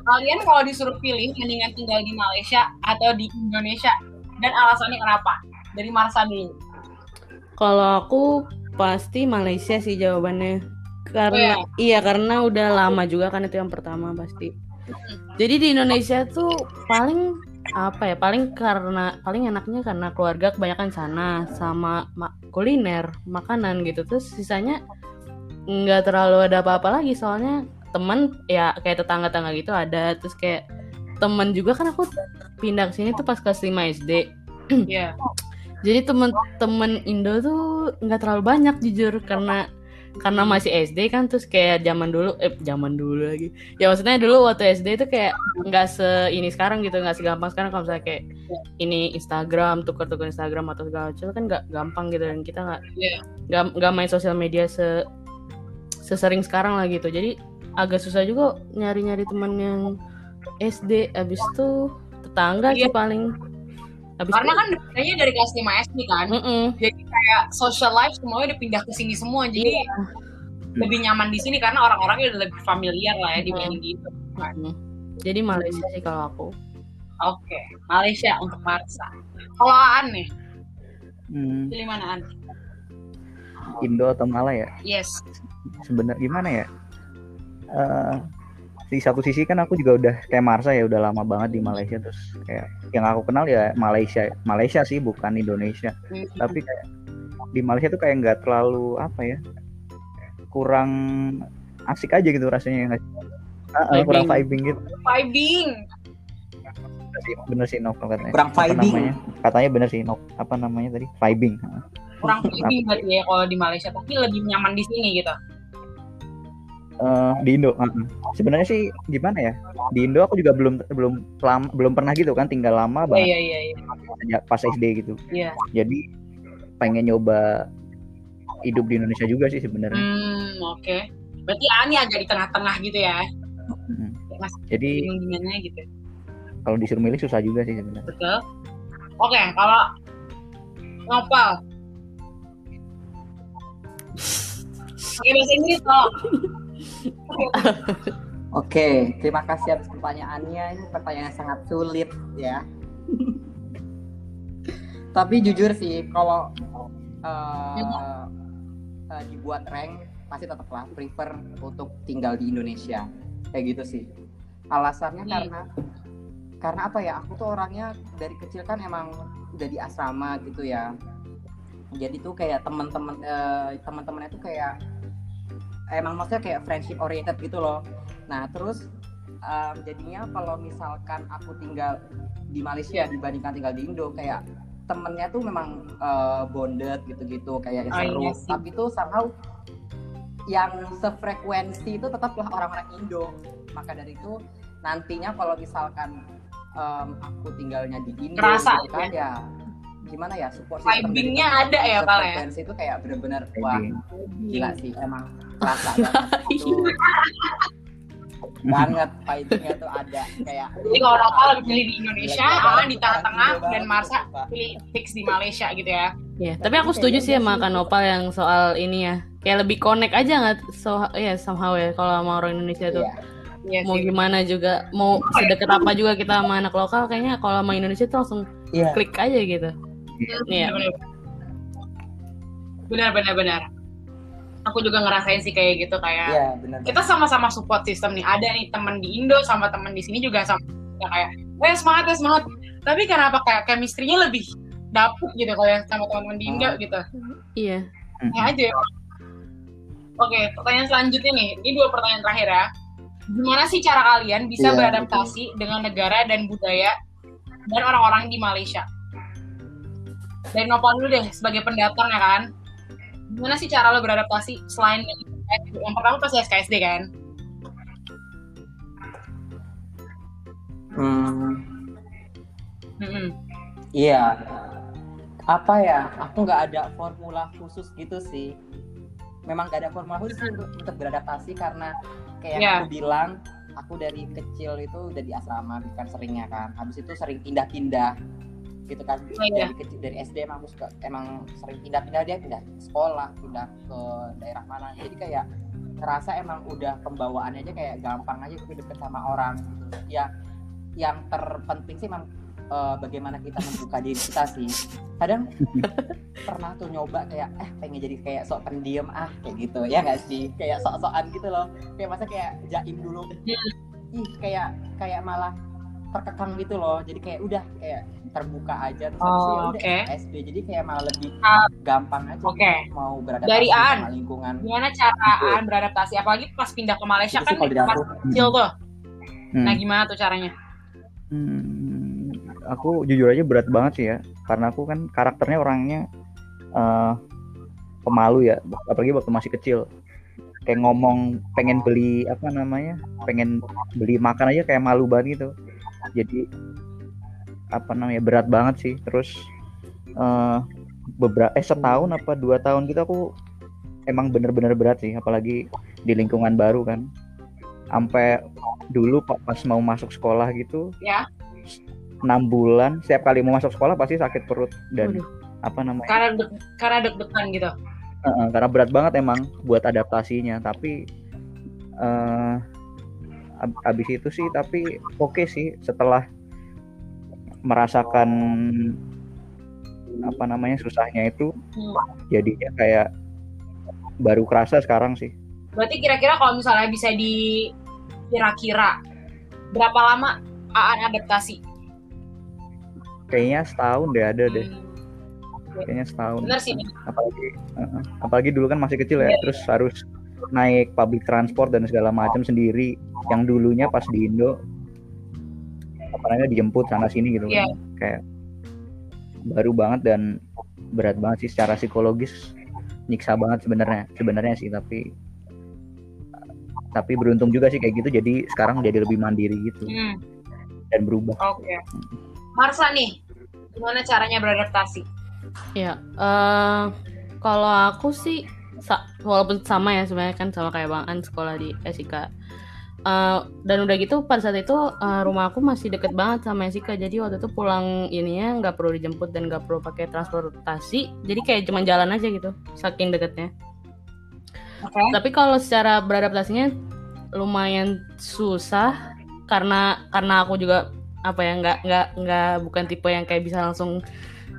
A: Kalian kalau disuruh pilih mendingan tinggal di Malaysia atau di Indonesia dan alasannya kenapa? Dari Marsa dulu.
D: Kalau aku pasti Malaysia sih jawabannya. Karena
A: Oh,
D: iya karena udah lama juga kan itu yang pertama pasti. Jadi di Indonesia tuh paling apa ya? Paling karena paling enaknya karena keluarga kebanyakan sana sama ma- kuliner, makanan gitu. Terus sisanya nggak terlalu ada apa-apa lagi soalnya teman ya kayak tetangga-tetangga gitu ada terus kayak temen juga kan aku pindah ke sini tuh pas kelas 5 SD
A: Iya.
D: jadi temen-temen Indo tuh nggak terlalu banyak jujur karena karena masih SD kan terus kayak zaman dulu eh zaman dulu lagi. Ya maksudnya dulu waktu SD itu kayak nggak se ini sekarang gitu nggak segampang sekarang. Kalau misalnya kayak ini Instagram tukar-tukar Instagram atau segala macam kan nggak gampang gitu. Dan kita nggak
A: Iya.
D: nggak nggak main sosial media se sesering sekarang lah gitu. Jadi agak susah juga nyari-nyari teman yang SD abis itu tetangga
A: Iya.
D: sih paling abis
A: Karena
D: itu,
A: kan dapetnya dari kelas 5 SD kan.
D: Mm-mm.
A: Jadi kayak social life semuanya udah pindah ke sini semua. Jadi
D: Iya.
A: lebih nyaman di sini karena orang-orangnya udah lebih familiar lah ya
D: Hmm.
A: dibanding gitu.
D: Mm. Jadi Malaysia sih kalau aku.
A: Oke, Malaysia untuk Marsa. Kalau Aan nih,
B: hmm,
A: pilih mana Aan?
B: Indo atau Malah ya
A: Yes.
B: sebenarnya gimana ya Eh, di satu sisi kan aku juga udah kayak Marsa ya udah lama banget di Malaysia terus kayak yang aku kenal ya Malaysia Malaysia sih bukan Indonesia tapi kayak di Malaysia tuh kayak nggak terlalu apa ya kurang asik aja gitu rasanya nggak ah, kurang vibing gitu
A: Vibing.
B: bener sih, bener sih novel katanya
C: Kurang vibing.
B: namanya? katanya bener sih Nov apa namanya tadi vibing
A: Kurang vibing berarti ya kalau di Malaysia. Tapi lebih nyaman di sini gitu.
B: Eh, di Indo ah. sebenarnya sih gimana ya di Indo aku juga belum belum lama, belum pernah gitu kan tinggal lama
A: Iya,
B: banget
A: iya, iya. iya.
B: sejak pas SD gitu
A: Iya.
B: jadi pengen nyoba hidup di Indonesia juga sih sebenarnya
A: Hmm, oke. Berarti Aan ya agak di tengah-tengah gitu ya.
B: Mm.
A: Mas
B: jadi
A: gimana gitu.
B: kalau disuruh milih susah juga sih sebenarnya
A: Betul. Oke, kalau ngopal. Pakai bahasa Inggris toh.
C: Oke, terima kasih atas pertanyaannya. Ini pertanyaan yang sangat sulit ya. Tapi jujur sih, kalau eh, eh, dibuat rank, pasti tetaplah prefer untuk tinggal di Indonesia. Kayak gitu sih. Alasannya
A: Hmm.
C: karena karena apa ya? Aku tuh orangnya dari kecil kan emang udah di asrama gitu ya. Jadi tuh kayak teman-teman eh, teman-temannya tuh kayak emang maksudnya kayak friendship oriented gitu loh. Nah terus em, jadinya kalau misalkan aku tinggal di Malaysia dibandingkan tinggal di Indo kayak temennya tuh memang eh, bonded gitu-gitu kayak yang
A: Oh,
C: seru.
A: iya sih.
C: Tapi tuh somehow yang sefrekuensi itu tetaplah orang-orang Indo. Maka dari itu nantinya kalau misalkan em, aku tinggalnya di Indo
A: Kerasa
C: gitu kan ya gimana ya support system
A: Vibingnya ada ya, Pal, ya?
C: itu kayak bener-bener wah gila sih emang kerasa banget fightingnya tuh ada kayak
A: Jadi kalau Nopal lebih pilih di Indonesia,
C: gila,
A: di tengah-tengah, dan Marsa pilih fix di Malaysia gitu ya.
D: Ya, tapi aku setuju sih sama
C: sih-
D: Kak Nopal yang soal ini ya. Kayak lebih connect aja nggak so ya somehow ya kalau sama orang Indonesia tuh.
C: Iya.
A: Iya
D: Mau
A: sih.
D: gimana juga, mau sedekat apa juga kita sama anak lokal kayaknya kalau sama Indonesia tuh langsung
C: Iya.
D: klik aja gitu. Iya.
A: Benar-benar benar. Aku juga ngerasain sih kayak gitu kayak
C: Iya, benar.
A: kita sama-sama support system nih. Ada nih teman di Indo sama teman di sini juga sama ya kayak, eh semangat ya semangat. Tapi kenapa kayak chemistry-nya lebih dapet gitu kalau yang sama teman-teman di Indo
C: Hmm.
A: gitu.
D: Iya.
A: Ya aja. Oke, pertanyaan selanjutnya nih. Ini dua pertanyaan terakhir ya. Gimana sih cara kalian bisa
C: Iya,
A: beradaptasi dengan negara dan budaya dan orang-orang di Malaysia? Dari Nopal dulu deh sebagai pendatang ya kan. Gimana sih cara lo beradaptasi selain yang pertama pasti SKSD kan?
C: Hmm, iya. Apa ya? Aku nggak ada formula khusus gitu sih. Memang nggak ada formula khusus untuk, untuk beradaptasi karena kayak
A: Iya.
C: aku bilang, aku dari kecil itu udah di asrama bukan seringnya kan. Habis itu sering pindah-pindah gitu kan.
A: Oh, iya.
C: dari kecil dari SD emang aku suka emang sering pindah-pindah dia pindah sekolah pindah ke daerah mana. Jadi kayak ngerasa emang udah pembawaannya aja kayak gampang aja gitu deket sama orang gitu. Ya yang terpenting sih emang eh, bagaimana kita membuka diri kita sih. Kadang pernah tuh nyoba kayak eh pengen jadi kayak sok pendiam ah kayak gitu. Ya nggak sih? Kayak sok-sokan gitu loh. Kayak masa kayak jaim dulu. Ih kayak kayak malah terkekang gitu loh jadi kayak udah kayak terbuka aja terus ya
A: Oh,
C: udah
A: oke.
C: SD jadi kayak malah lebih
A: Ah,
C: gampang aja
A: oke.
C: gitu mau beradaptasi
A: Dari Aan.
C: sama lingkungan
A: Gimana cara Aan beradaptasi? Apalagi pas pindah ke Malaysia
C: Itu
A: kan pas
C: aku
A: kecil tuh.
B: Hmm.
A: Nah gimana tuh caranya?
B: Hmm, aku jujur aja berat banget sih ya, karena aku kan karakternya orangnya eh, pemalu ya, apalagi waktu masih kecil. Kayak ngomong pengen beli apa namanya, pengen beli makan aja kayak malu banget gitu. Jadi apa namanya berat banget sih. Terus eh beberapa eh setahun apa dua tahun gitu aku emang bener-bener berat sih, apalagi di lingkungan baru kan. Sampai dulu pa- pas mau masuk sekolah gitu
A: Ya.
B: enam bulan setiap kali mau masuk sekolah pasti sakit perut dan
D: Waduh.
B: apa namanya
A: Karena deg karena deg-degan gitu.
B: Heeh, karena berat banget emang buat adaptasinya tapi eh ab- abis itu sih tapi oke sih setelah merasakan apa namanya susahnya itu
A: Hmm.
B: jadinya kayak baru kerasa sekarang sih
A: Berarti kira-kira kalau misalnya bisa di kira-kira berapa lama Aan adaptasi?
B: kayaknya setahun deh ada deh
A: Hmm,
B: kayaknya setahun
A: bener sih.
B: apalagi uh-uh. apalagi dulu kan masih kecil ya
A: Iya.
B: terus harus naik public transport dan segala macam sendiri yang dulunya pas di Indo. Apa namanya dijemput sana sini gitu kan. Kayak baru banget dan berat banget sih secara psikologis. Nyiksa banget sebenarnya sebenarnya sih tapi tapi beruntung juga sih kayak gitu. Jadi sekarang jadi lebih mandiri gitu.
A: Hmm,
B: dan berubah.
A: Oke. Marsa nih, gimana caranya beradaptasi?
D: Ya, eh kalau aku sih sa- walaupun sama ya sebenarnya kan sama kayak Bang An sekolah di SIK. Eh, dan udah gitu pada saat itu eh, rumah aku masih deket banget sama SIK jadi waktu itu pulang ininya nggak perlu dijemput dan nggak perlu pakai transportasi jadi kayak cuma jalan aja gitu saking deketnya
A: Oke.
D: tapi kalau secara beradaptasinya lumayan susah karena karena aku juga apa ya nggak nggak nggak bukan tipe yang kayak bisa langsung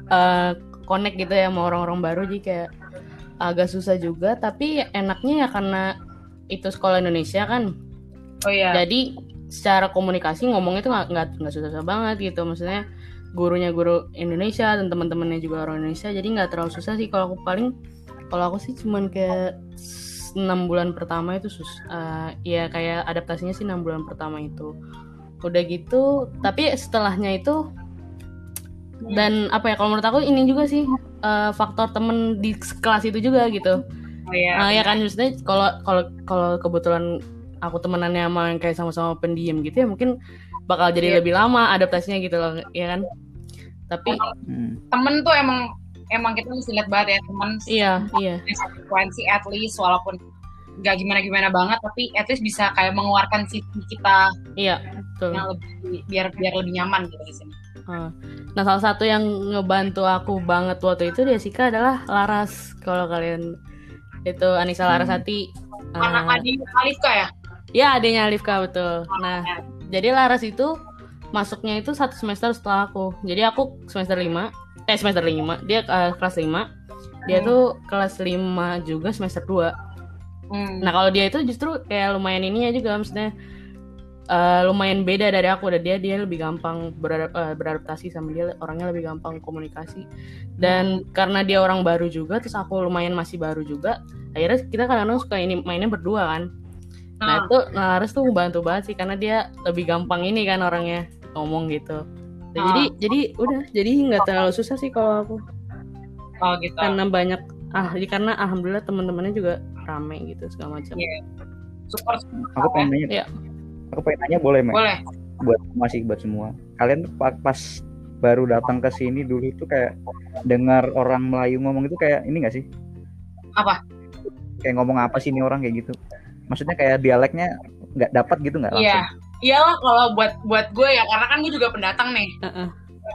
D: eh, connect gitu ya sama orang-orang baru jadi kayak agak susah juga tapi enaknya ya karena itu sekolah Indonesia kan.
A: Oh iya.
D: jadi secara komunikasi ngomongnya tuh nggak nggak susah-susah banget gitu. Maksudnya gurunya guru Indonesia dan teman-temannya juga orang Indonesia jadi nggak terlalu susah sih. Kalau aku paling kalau aku sih cuman kayak enam bulan pertama itu sus eh, ya kayak adaptasinya sih enam bulan pertama itu. Udah gitu tapi setelahnya itu dan apa ya kalau menurut aku ini juga sih eh, faktor temen di kelas itu juga gitu
A: Oh iya.
D: Nah, ya kan maksudnya kalau kalau kalau kebetulan aku temenannya sama yang kayak sama-sama pendiam gitu ya mungkin bakal jadi
A: Iya.
D: lebih lama adaptasinya gitu loh, ya kan? Tapi
B: Hmm.
A: Temen tuh emang emang kita mesti lihat banget ya temen
D: iya, iya.
A: frekuensi at least walaupun nggak gimana-gimana banget tapi at least bisa kayak mengeluarkan sisi kita
D: Iya, betul.
A: yang lebih biar biar lebih nyaman gitu di sini.
D: Nah, salah satu yang ngebantu aku banget waktu itu di Asika adalah Laras. Kalau kalian itu Anissa
B: Hmm.
D: Larasati. eh,
A: Anak adik Alifka ya?
D: ya, adanya Alifka betul. Nah, jadi Laras itu masuknya itu satu semester setelah aku. Jadi aku semester 5, eh semester 5, dia eh, kelas 5. Dia
A: Hmm.
D: tuh kelas 5 juga semester 2.
A: Hmm.
D: Nah, kalau dia itu justru kayak lumayan ininya juga maksudnya eh, lumayan beda dari aku dan dia dia lebih gampang beradap- eh, beradaptasi sama dia orangnya lebih gampang komunikasi dan karena dia orang baru juga terus aku lumayan masih baru juga akhirnya kita kadang-kadang suka ini mainnya berdua kan nah
A: Nah,
D: itu nah Laras tuh bantu banget sih karena dia lebih gampang ini kan orangnya ngomong gitu Dan
A: Ah.
D: jadi jadi udah jadi nggak terlalu susah sih kalau aku
A: Oh gitu.
D: Karena banyak ah ya karena alhamdulillah teman-temannya juga rame gitu segala macam.
A: Iya. Super.
B: Aku pengen nanya.
D: Iya.
B: Aku pengen nanya boleh, Mek?
A: Boleh.
B: Buat masih buat semua. Kalian pa- pas baru datang ke sini dulu itu kayak dengar orang Melayu ngomong itu kayak ini gak sih?
A: Apa?
B: Kayak ngomong apa sih ini orang kayak gitu? Maksudnya kayak dialeknya nggak dapat gitu nggak langsung?
A: Iya. Iyalah kalau buat buat gue ya karena kan gue juga pendatang nih.
D: Heeh.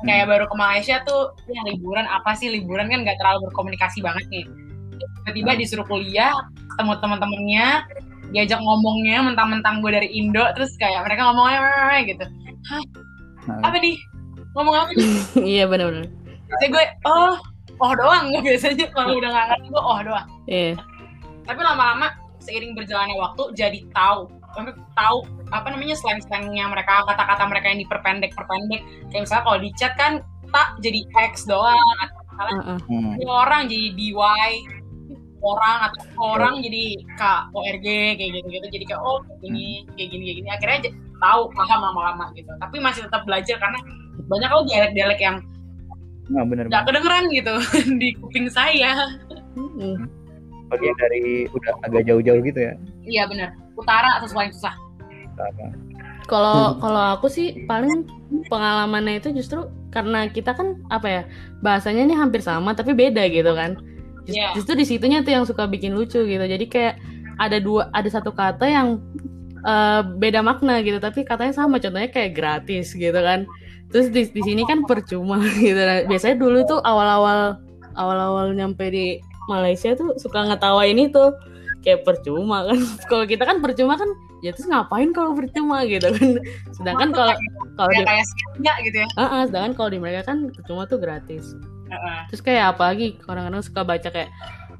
A: Kayak baru ke Malaysia tuh ya liburan apa sih liburan kan nggak terlalu berkomunikasi banget nih. Tiba-tiba disuruh kuliah, ketemu teman-temannya, diajak ngomongnya mentang-mentang gue dari Indo terus kayak mereka ngomongnya "Weh," gitu.
B: Nah,
A: Apa nih? Ngomong apa nih?
D: Iya benar-benar.
A: Biasanya gue oh oh doang biasanya kalau udah nggak ngerti gue oh doang.
D: Iya.
A: Tapi lama-lama seiring berjalannya waktu jadi tahu untuk tahu apa namanya slang-slangnya mereka kata-kata mereka yang diperpendek-perpendek kayak misalnya kalau di chat kan tak jadi X doang atau misalnya
D: Heeh.
B: hmm.
A: ini orang jadi DY orang atau orang jadi K ORG kayak gitu gitu jadi kayak oh kayak gini kayak gini kayak gini. Akhirnya j- tahu paham lama-lama gitu. Tapi masih tetap belajar karena banyak kok dialek-dialek yang
B: Nah, bener
A: nggak kedengeran gitu di kuping saya.
D: Mm.
B: Bagian dari udah agak jauh-jauh gitu ya.
A: iya benar utara atau paling susah.
D: Kalau kalau aku sih paling pengalamannya itu justru karena kita kan apa ya bahasanya ini hampir sama tapi beda gitu kan. Just-
A: Iya.
D: Justru di situnya tuh yang suka bikin lucu gitu. Jadi kayak ada dua ada satu kata yang eh, beda makna gitu tapi katanya sama contohnya kayak gratis gitu kan. Terus di, di sini kan percuma gitu. Nah, Biasanya dulu tuh awal-awal awal-awal nyampe di Malaysia tuh suka ngetawain itu kayak percuma kan. Kalau kita kan percuma kan ya terus ngapain kalau percuma gitu kan. Sedangkan kalau kalau di
A: kayak gitu ya
D: Ah, ah, sedangkan kalau di mereka kan percuma tuh gratis.
A: Heeh.
D: Terus kayak apa lagi orang-orang suka baca kayak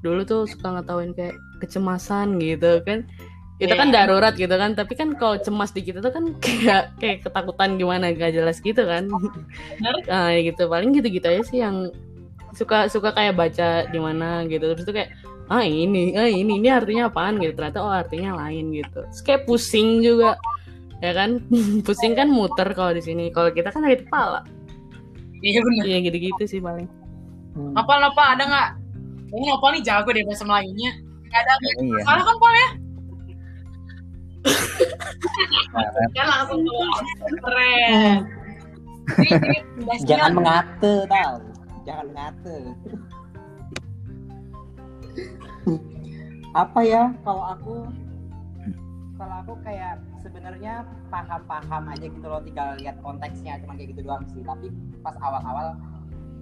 D: dulu tuh suka ngetawain kayak kecemasan gitu kan. Itu kan
A: Iya.
D: darurat gitu kan, tapi kan kalau cemas di kita tuh kan kayak kayak ketakutan gimana gak jelas gitu kan. Nah, gitu paling gitu-gitu aja sih yang suka suka kayak baca di mana gitu. Terus tuh kayak ah ini, ah ini ini artinya apaan gitu. Ternyata oh artinya lain gitu. Terus kayak pusing juga. Ya kan? pusing kan muter kalau di sini. Kalau kita kan dari kepala.
A: iya benar
D: Iya gitu-gitu sih paling.
A: Nopal Nopal ada nggak ini Nopal nih jago deh bahasa Melayunya nggak ada nggak?
B: Iya.
A: salah kan Pol ya
B: kan.
A: langsung keluar keren
C: Jangan mengate tau. Jangan mengate. Apa ya kalau aku kalau aku kayak sebenarnya paham-paham aja gitu loh tinggal lihat konteksnya cuman kayak gitu doang sih tapi pas awal-awal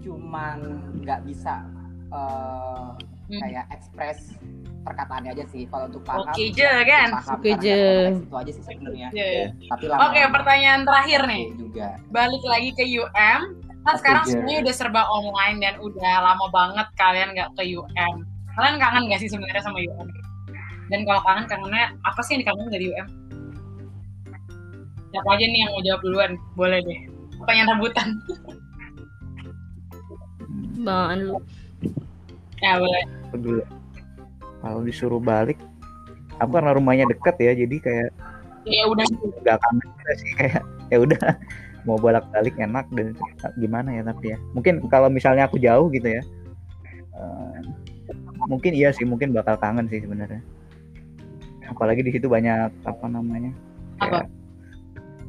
C: cuman nggak bisa eh,
A: Hmm.
C: kayak ekspres perkataannya aja sih. Kalau untuk paham
A: Oke je, kan?
C: paham
D: Oke
C: itu aja sih sebenarnya. Tapi
A: oke
C: lama-lama
A: pertanyaan terakhir
C: oke
A: nih
C: juga.
A: Balik lagi ke UM kan
C: Oke,
A: sekarang semuanya udah serba online dan udah lama banget kalian nggak ke UM kalian kangen gak sih sebenarnya sama UM dan kalau kangen kangennya apa sih yang dikangenin dari UM siapa aja nih yang mau jawab duluan? Boleh deh. Pertanyaan rebutan
D: Bang Anu.
A: ya boleh.
B: Aku dulu. Kalau disuruh balik, aku karena rumahnya deket ya, jadi kayak
A: ya udah.
B: nggak kangen juga sih kayak ya udah mau bolak balik enak dan gimana ya tapi ya. Mungkin kalau misalnya aku jauh gitu ya eh, mungkin iya sih mungkin bakal kangen sih sebenarnya. Apalagi di situ banyak apa namanya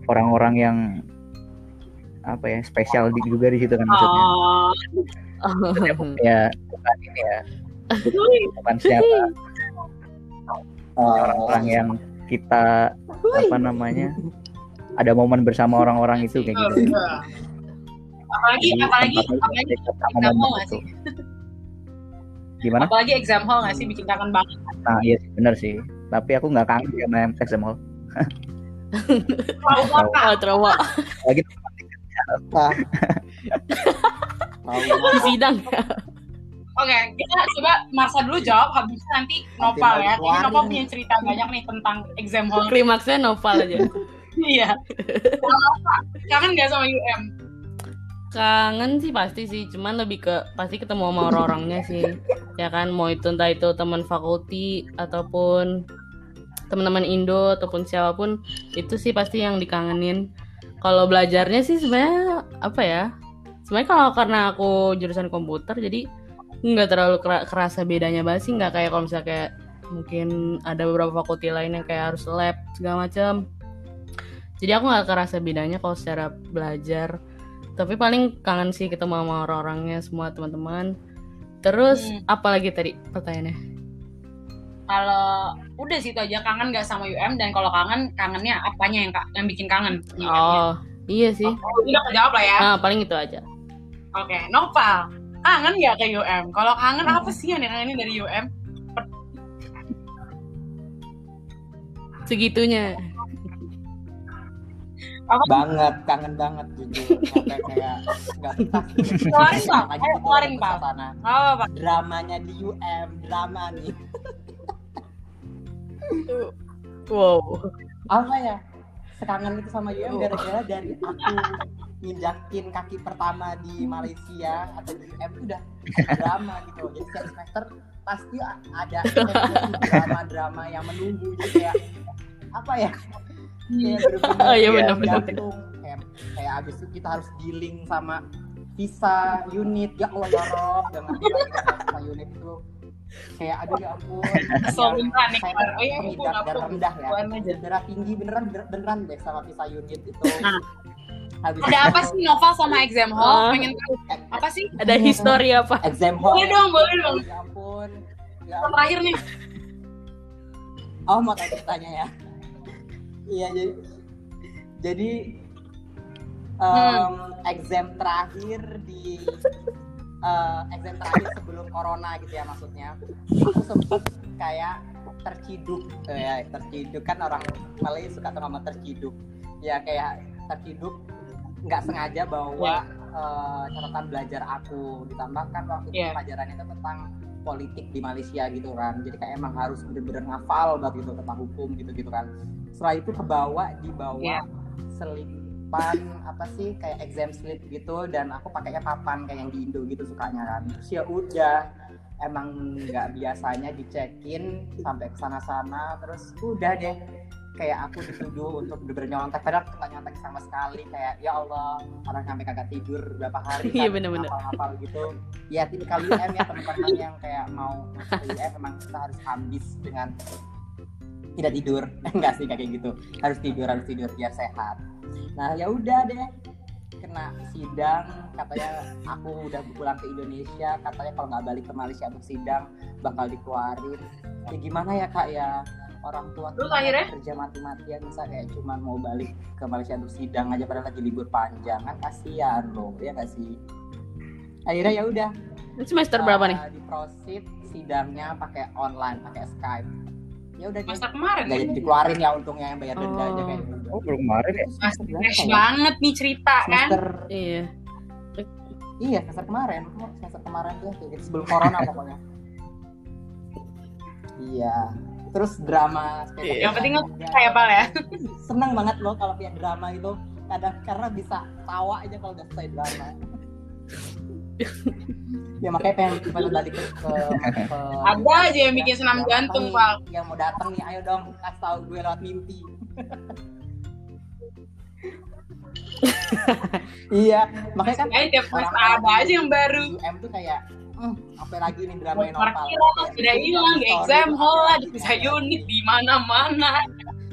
B: orang-orang yang apa ya spesial di- juga di situ kan maksudnya.
A: Oh.
B: Ya bukan ini ya. Bukan siapa. Orang-orang yang kita apa namanya ada momen bersama orang-orang itu kayak gitu
A: apalagi
B: Jadi,
A: apalagi apalagi nggak
B: itu.
A: sih?
B: Gimana?
A: Apalagi exam hall nggak sih bikin kangen banget.
B: Nah iya sih bener sih. Tapi aku nggak kangen sama exam hall.
A: Kota
D: Oh, trauma.
B: Lagi
C: mau
D: di sidang.
A: Oke, kita coba Marsa dulu jawab, habis itu nanti Nopal ya. Ini Nopal punya cerita banyak nih tentang exam hall.
D: Klimaksnya novel aja.
A: Iya. Nopal, Kangen nggak sama UM?
D: Kangen sih pasti sih, cuman lebih ke pasti ketemu sama orang-orangnya sih. Ya kan, mau itu entah itu teman fakulti ataupun teman-teman Indo ataupun siapa pun itu sih pasti yang dikangenin. Kalau belajarnya sih sebenarnya apa ya? Sebenarnya kalau karena aku jurusan komputer jadi nggak terlalu kerasa bedanya banget sih nggak kayak kalau misalnya kayak mungkin ada beberapa fakulti lain yang kayak harus lab segala macam jadi aku nggak kerasa bedanya kalau secara belajar tapi paling kangen sih ketemu sama orang-orangnya semua teman-teman terus hmm. apa lagi tadi pertanyaannya
A: kalau udah sih itu aja kangen nggak sama UM dan kalau kangen kangennya apanya yang yang bikin kangen?
D: Oh iya. sih.
A: Oh, udah kejawab lah ya.
D: Nah paling itu aja.
A: Oke okay. Nopal kangen nggak ke UM kalau kangen apa sih yang dikangenin dari UM
D: segitunya.
C: Apa? banget kangen banget jujur. Sampai kayak nggak
A: keluarin pak ayo keluarin pak
C: oh, pak dramanya di UM drama nih
D: wow.
C: Apa ya? Sekangen itu sama UM gara-gara dari aku nginjakin kaki pertama di Malaysia atau di UM itu udah drama gitu. Jadi setiap semester pasti ada drama-drama yang menunggu. Jadi kayak apa ya? Kayak bener-bener oh, iya, bener, bener, kayak, kayak abis itu kita harus dealing sama visa unit. Ya Allah ya Rob. Dengan visa unit itu kayak aduh ya ampun
A: so beneran nih
C: oh iya darah rendah ya darah tinggi beneran beneran deh sama visa unit itu nah.
A: Habis ada apa sih Nova sama exam hall? Uh, Pengen tahu apa sih?
D: Ada histori apa?
C: Exam hall.
A: Boleh dong, boleh dong.
C: Ya ampun. Ya
A: ampun. Terakhir nih.
C: Oh, mau tanya ya iya jadi jadi um, hmm. exam terakhir di uh, exam terakhir sebelum corona gitu ya maksudnya aku sempet kayak terciduk uh, ya terciduk kan orang Malaysia suka nama terciduk ya kayak terciduk nggak sengaja bawa yeah. Ya. uh, catatan belajar aku ditambahkan waktu yeah. pelajarannya itu tentang politik di Malaysia gitu kan jadi kayak emang harus bener-bener ngafal banget gitu tentang hukum gitu gitu kan setelah itu kebawa dibawa yeah. Selipan apa sih kayak exam slip gitu dan aku pakainya papan kayak yang di Indo gitu sukanya kan. Terus ya udah emang nggak biasanya dicekin sampai ke sana-sana. Terus udah deh kayak aku dituduh untuk bener-bener nyontek padahal aku nggak nyontek sama sekali. Kayak ya Allah orang sampai kagak tidur berapa hari
D: iya, kan, bener-bener.
C: hafal gitu. Ya tipikal UM ya teman-teman yang kayak mau masuk UM memang kita harus habis dengan tidak tidur. Enggak sih kayak gitu. Harus tidur harus tidur biar sehat nah ya udah deh. Kena sidang katanya aku udah pulang ke Indonesia katanya kalau nggak balik ke Malaysia untuk sidang bakal dikeluarin. Ya gimana ya kak ya? Orang tua
A: akhirnya?
C: kerja mati-matian bisa kayak cuman mau balik ke Malaysia untuk sidang aja padahal lagi libur panjang kan? Kasihan loh ya nggak sih? Akhirnya ya udah.
D: Semester uh, berapa nih?
C: Di prosit sidangnya pakai online pakai Skype ya udah
A: masa kemarin?
C: Nggak jadi dikeluarin ya untungnya yang bayar denda oh. aja kayak
B: gitu. oh belum kemarin ya?
A: Masih fresh banget nih cerita kan?
D: Iya.
C: Iya semester kemarin. Semester kemarin tuh gitu, sebelum corona pokoknya. Iya. Terus drama
A: sepeda yang penting kayak apa ya?
C: Seneng banget loh kalau punya drama itu kadang karena bisa tawa aja kalau udah selesai drama ya makanya pengen pengen balik ke, ke,
A: ke ada aja yang bikin senam jantung pak.
C: yang mau datang nih ayo dong kasih tau gue lewat mimpi. Iya makanya kan
A: Kayaknya tiap orang ada aja yang baru.
C: M tuh kayak hmm, apa lagi nih drama yang normal.
A: sudah hilang exam hall lah di bisa unit di mana mana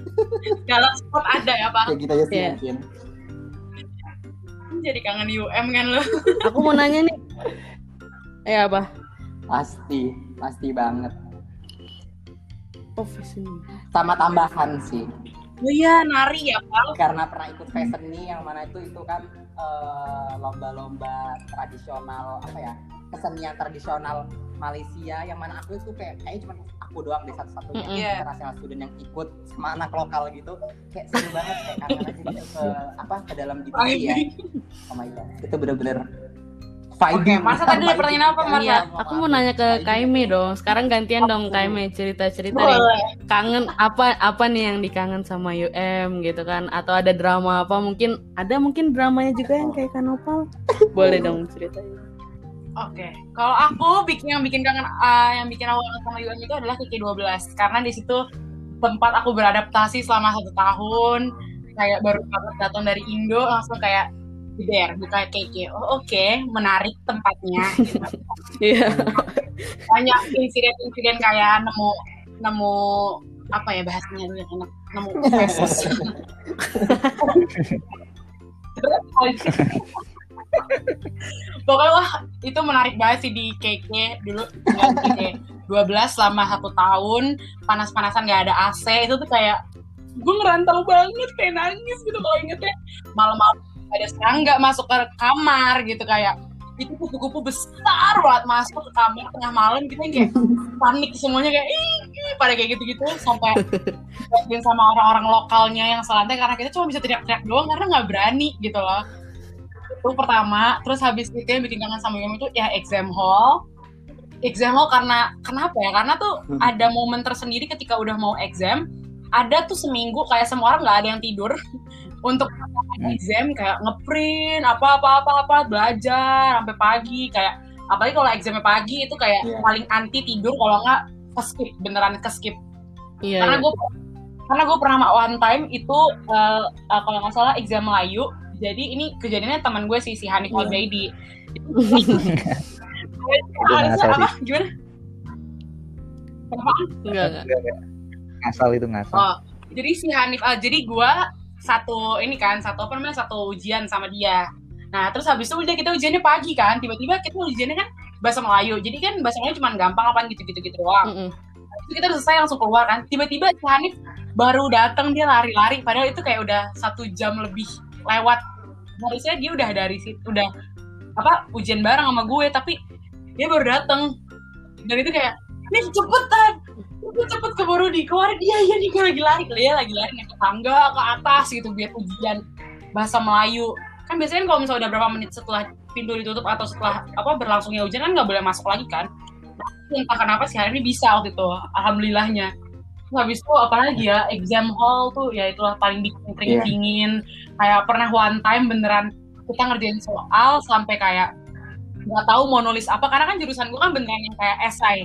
A: kalau spot ada ya pak.
C: Kayak gitu aja sih yeah. mungkin
A: jadi kangen UM kan lo
D: aku mau nanya nih. Eh apa?
C: Pasti pasti banget.
D: Profesi
C: sama tambahan sih.
A: Oh iya, nari ya, Pak.
C: Karena pernah ikut fashion nih yang mana itu itu kan lomba lomba-lomba tradisional apa ya? Kesenian tradisional Malaysia yang mana aku itu kayak kayak cuma aku doang di satu-satunya mm -hmm. international student yang ikut sama anak lokal gitu kayak seru banget kayak kangen aja gitu ke apa ke dalam divisi ya oh my god itu bener-bener
A: Oke, okay, Marsa tadi pertanyaan apa, Marsa? Iya,
D: aku mau nanya ke Kaime dong. Sekarang gantian dong Kaime cerita-cerita nih. Kangen apa apa nih yang dikangen sama UM gitu kan? Atau ada drama apa? Mungkin ada mungkin dramanya juga yang kayak Kanopal. Boleh dong ceritain.
A: Oke, okay. kalau aku bikin yang bikin kangen uh, yang bikin awal sama UM itu adalah Kiki 12 karena di situ tempat aku beradaptasi selama satu tahun kayak baru banget datang dari Indo langsung kayak Ciber buka keke oh oke okay. menarik tempatnya
D: iya
A: banyak insiden-insiden kayak nemu nemu apa ya bahasanya enak nemu pokoknya wah itu menarik banget sih di cake dulu. Dua belas selama satu tahun panas-panasan gak ada AC itu tuh kayak gue ngerantau banget kayak nangis gitu kalau ingetnya. Malam-malam ada serangga masuk ke kamar gitu kayak itu kupu-kupu besar banget masuk ke kamar tengah malam gitu kayak panik semuanya kayak ih pada kayak gitu-gitu sampai sama orang-orang lokalnya yang selantai karena kita cuma bisa teriak-teriak doang karena nggak berani gitu loh itu pertama terus habis itu yang bikin kangen sama Yumi itu ya exam hall exam hall karena kenapa ya karena tuh hmm. ada momen tersendiri ketika udah mau exam ada tuh seminggu kayak semua orang nggak ada yang tidur untuk hmm. exam kayak ngeprint apa apa apa apa belajar sampai pagi kayak apalagi kalau examnya pagi itu kayak yeah. paling anti tidur kalau nggak skip beneran skip yeah, karena yeah. gue karena gue pernah one time itu uh, uh, kalau nggak salah exam Melayu jadi ini kejadiannya teman gue sih si Hanif yeah. Albaidi harusnya apa gimana
B: Kenapa? Enggak, enggak. Ngasal itu ngasal. Oh,
A: jadi si Hanif, uh, jadi gue satu ini kan, satu apa namanya, satu ujian sama dia. Nah, terus habis itu udah kita ujiannya pagi kan, tiba-tiba kita ujiannya kan bahasa Melayu. Jadi kan bahasa Melayu cuma gampang apa gitu-gitu gitu doang. Mm -hmm. Itu kita udah selesai langsung keluar kan. Tiba-tiba si Hanif baru datang dia lari-lari, padahal itu kayak udah satu jam lebih lewat. Harusnya dia udah dari situ udah apa ujian bareng sama gue tapi dia baru datang dan itu kayak nih cepetan cepet cepet keburu di keluar dia ya nih gue lagi lari dia lagi lari ke tangga ke atas gitu biar ujian bahasa Melayu. Kan biasanya kalau misalnya udah berapa menit setelah pintu ditutup atau setelah apa berlangsungnya ujian kan nggak boleh masuk lagi kan. Entah kenapa sih hari ini bisa waktu itu alhamdulillahnya habis itu apalagi ya exam hall tuh ya itulah paling bikin kering yeah. dingin kayak pernah one time beneran kita ngerjain soal sampai kayak nggak tahu mau nulis apa karena kan jurusan gue kan beneran yang kayak esai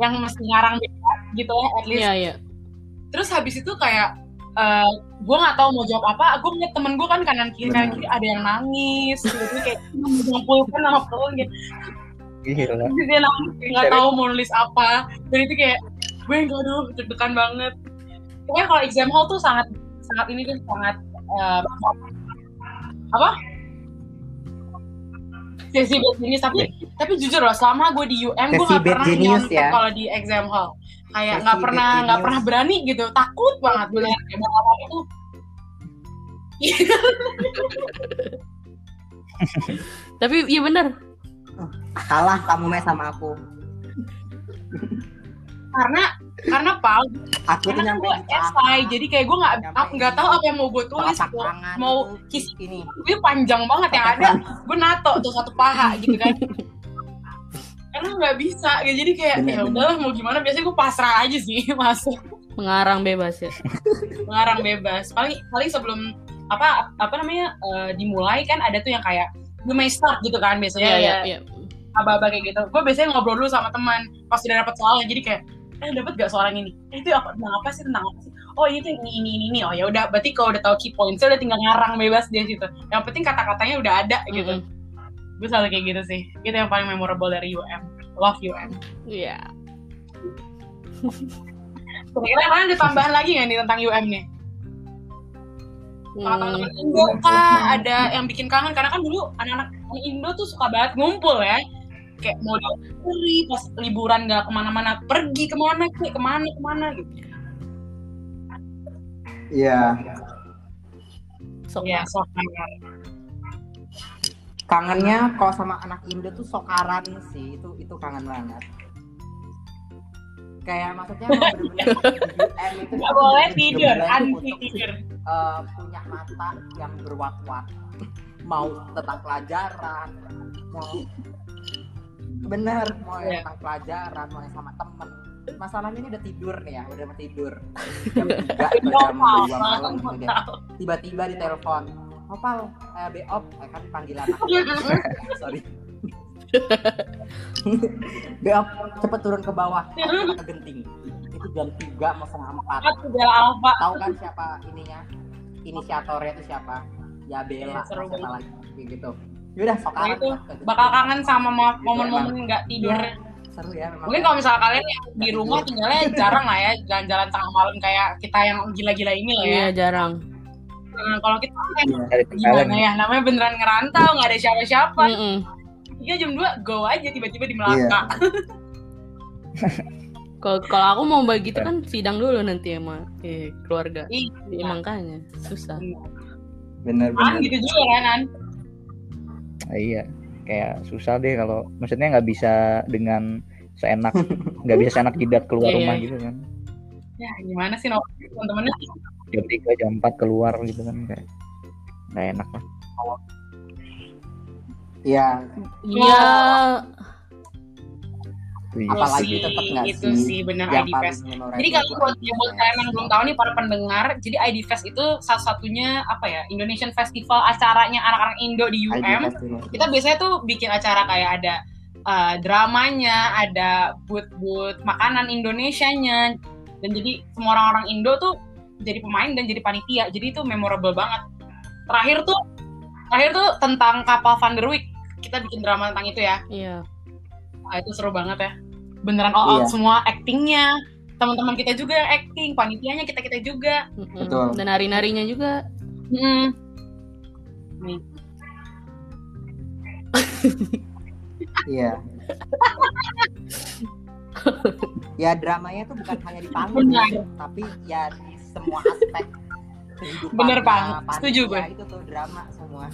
A: yang mesti ngarang gitu ya at least. Yeah, yeah. terus habis itu kayak uh, gue nggak tahu mau jawab apa gue ngeliat temen gue kan kanan kiri kanan kiri ada yang nangis gitu. Kayak mengumpulkan nama pelun gitu. Gila. dia nangis nggak tahu mau nulis apa. Dan itu kayak gue enggak aduh deg-degan banget. Pokoknya kalau exam hall tuh sangat sangat ini tuh sangat uh, apa? Sesi bad genius. Tapi yeah. tapi jujur loh selama gue di UM gue gak pernah nyontek ya. kalau di exam hall. Kayak nggak pernah nggak pernah berani gitu. Takut banget gue lihat apa itu.
D: Tapi iya bener.
C: Kalah kamu sama aku
A: karena karena pal aku karena gue esai jadi kayak gue nggak nggak tahu apa yang mau gue tulis gue mau kis ini. gue panjang banget yang ada gue nato tuh satu paha gitu kan. Karena nggak bisa ya jadi kayak ya udahlah mau gimana biasanya gue pasrah aja sih masuk.
D: Mengarang bebas ya?
A: Mengarang bebas. Paling paling sebelum apa apa namanya uh, dimulai kan ada tuh yang kayak gue may start gitu kan biasanya yeah, ya yeah, yeah. aba-aba kayak gitu. Gue biasanya ngobrol dulu sama teman pas udah dapet soalnya jadi kayak eh dapat gak soal ini? Eh, itu apa tentang apa sih tentang apa sih? Oh itu ini ini ini, ini. oh ya udah berarti kalau udah tahu key points udah tinggal ngarang bebas dia situ yang penting kata-katanya udah ada gitu. Mm -hmm. gue selalu kayak gitu sih. Itu yang paling memorable dari UM love UM
D: iya. Yeah.
A: kira-kira kalian ada tambahan lagi nggak nih tentang UM nih teman-teman Indo kah ada yang bikin kangen? Karena kan dulu anak-anak Indo tuh suka banget ngumpul ya kayak mau diantri pas liburan nggak ke mana-mana pergi ke mana kayak ke mana ke mana gitu.
C: Iya.
A: Sok ya sok
C: kangennya kalau sama anak Indo tuh sokaran sih itu itu kangen banget. Kayak maksudnya
A: bener-bener itu nggak boleh tidur anti tidur.
C: uh, punya mata yang berwat-wat. Mau tentang pelajaran mau bener mau yeah. tentang pelajaran mau yang sama temen. Masalahnya ini udah tidur nih ya udah mau tidur. Jam tiga jam dua malam gitu tiba-tiba di telepon opal eh beop eh, kan panggilan aku sorry. Beop cepet turun ke bawah. Ke genting. Itu jam tiga mau setengah empat. Tahu kan siapa ininya? Inisiatornya itu siapa? Ya Bella
A: Iya, seru
C: siapa lagi? Gitu yaudah sok
A: Nah,
C: amat
A: itu bakal kangen sama
C: Gitu,
A: momen-momen nggak tidur.
C: Iya, seru ya memang
A: Mungkin kalau misalnya kalian yang di rumah tinggalnya jarang lah ya jalan-jalan tengah malam kayak kita yang gila-gila ini lah ya.
D: Iya jarang.
A: Nah, kalau kita kan
C: Iya.
A: Gimana ya namanya beneran ngerantau nggak ada siapa-siapa.
D: Mm-mm.
A: Tiga jam dua go aja tiba-tiba di Melaka.
D: Kalau kalau aku mau begitu kan sidang dulu nanti sama eh, keluarga.
A: Iya.
D: Iya, makanya susah.
C: bener
A: Kan
C: bener
A: gitu juga kan An?
B: Ah, iya kayak susah deh kalau maksudnya nggak bisa dengan seenak nggak bisa seenak jidat keluar
D: Iya,
B: rumah
D: iya.
B: gitu kan
A: Ya gimana sih no? temen-temennya?
B: jam tiga jam empat keluar gitu kan kayak nggak enak lah
C: iya
D: Iya,
B: Iya
C: Apalagi
B: sih.
C: tetep nggak
A: itu
C: sih yang
A: ID Fest. Jadi kalau buat,
C: ID
A: ya, buat kalian yang belum tahu nih para pendengar, jadi ID Fest itu satu-satunya apa ya Indonesian Festival acaranya anak-anak Indo di UM. Kita biasanya tuh bikin acara kayak ada uh, dramanya, ada booth-booth makanan Indonesianya, dan jadi semua orang-orang Indo tuh jadi pemain dan jadi panitia. Jadi itu memorable banget. Terakhir tuh, terakhir tuh tentang kapal Van der Wijk. Kita bikin drama tentang itu ya.
D: iya.
A: Wah, itu seru banget ya. Beneran all out
C: Iya.
A: semua actingnya. Teman-teman kita juga yang acting, panitianya kita-kita juga.
D: Mm-mm.
C: Betul.
D: Dan nari-narinya juga.
A: Hmm. Nih.
C: Iya. ya dramanya tuh bukan hanya di panggung, ya, tapi ya di semua aspek kehidupan.
A: Bener, Pang. Setuju gue.
C: Itu tuh drama semua.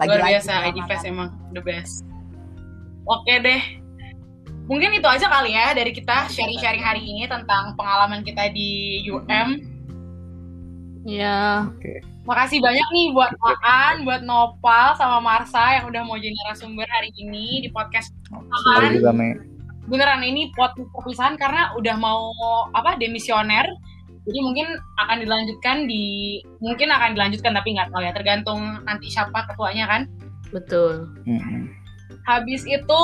A: Luar biasa, ID Fest
C: kan.
A: emang the best. Oke deh. Mungkin itu aja kali ya dari kita sharing-sharing hari ini tentang pengalaman kita di UM.
D: Iya.
A: Makasih banyak nih buat Aan, buat Nopal, sama Marsa yang udah mau jadi narasumber hari ini di podcast
B: me
A: beneran ini pot perpisahan karena udah mau apa demisioner. Jadi mungkin akan dilanjutkan di mungkin akan dilanjutkan tapi nggak tahu ya tergantung nanti siapa ketuanya kan.
D: Betul.
B: Mm-mm.
A: Habis itu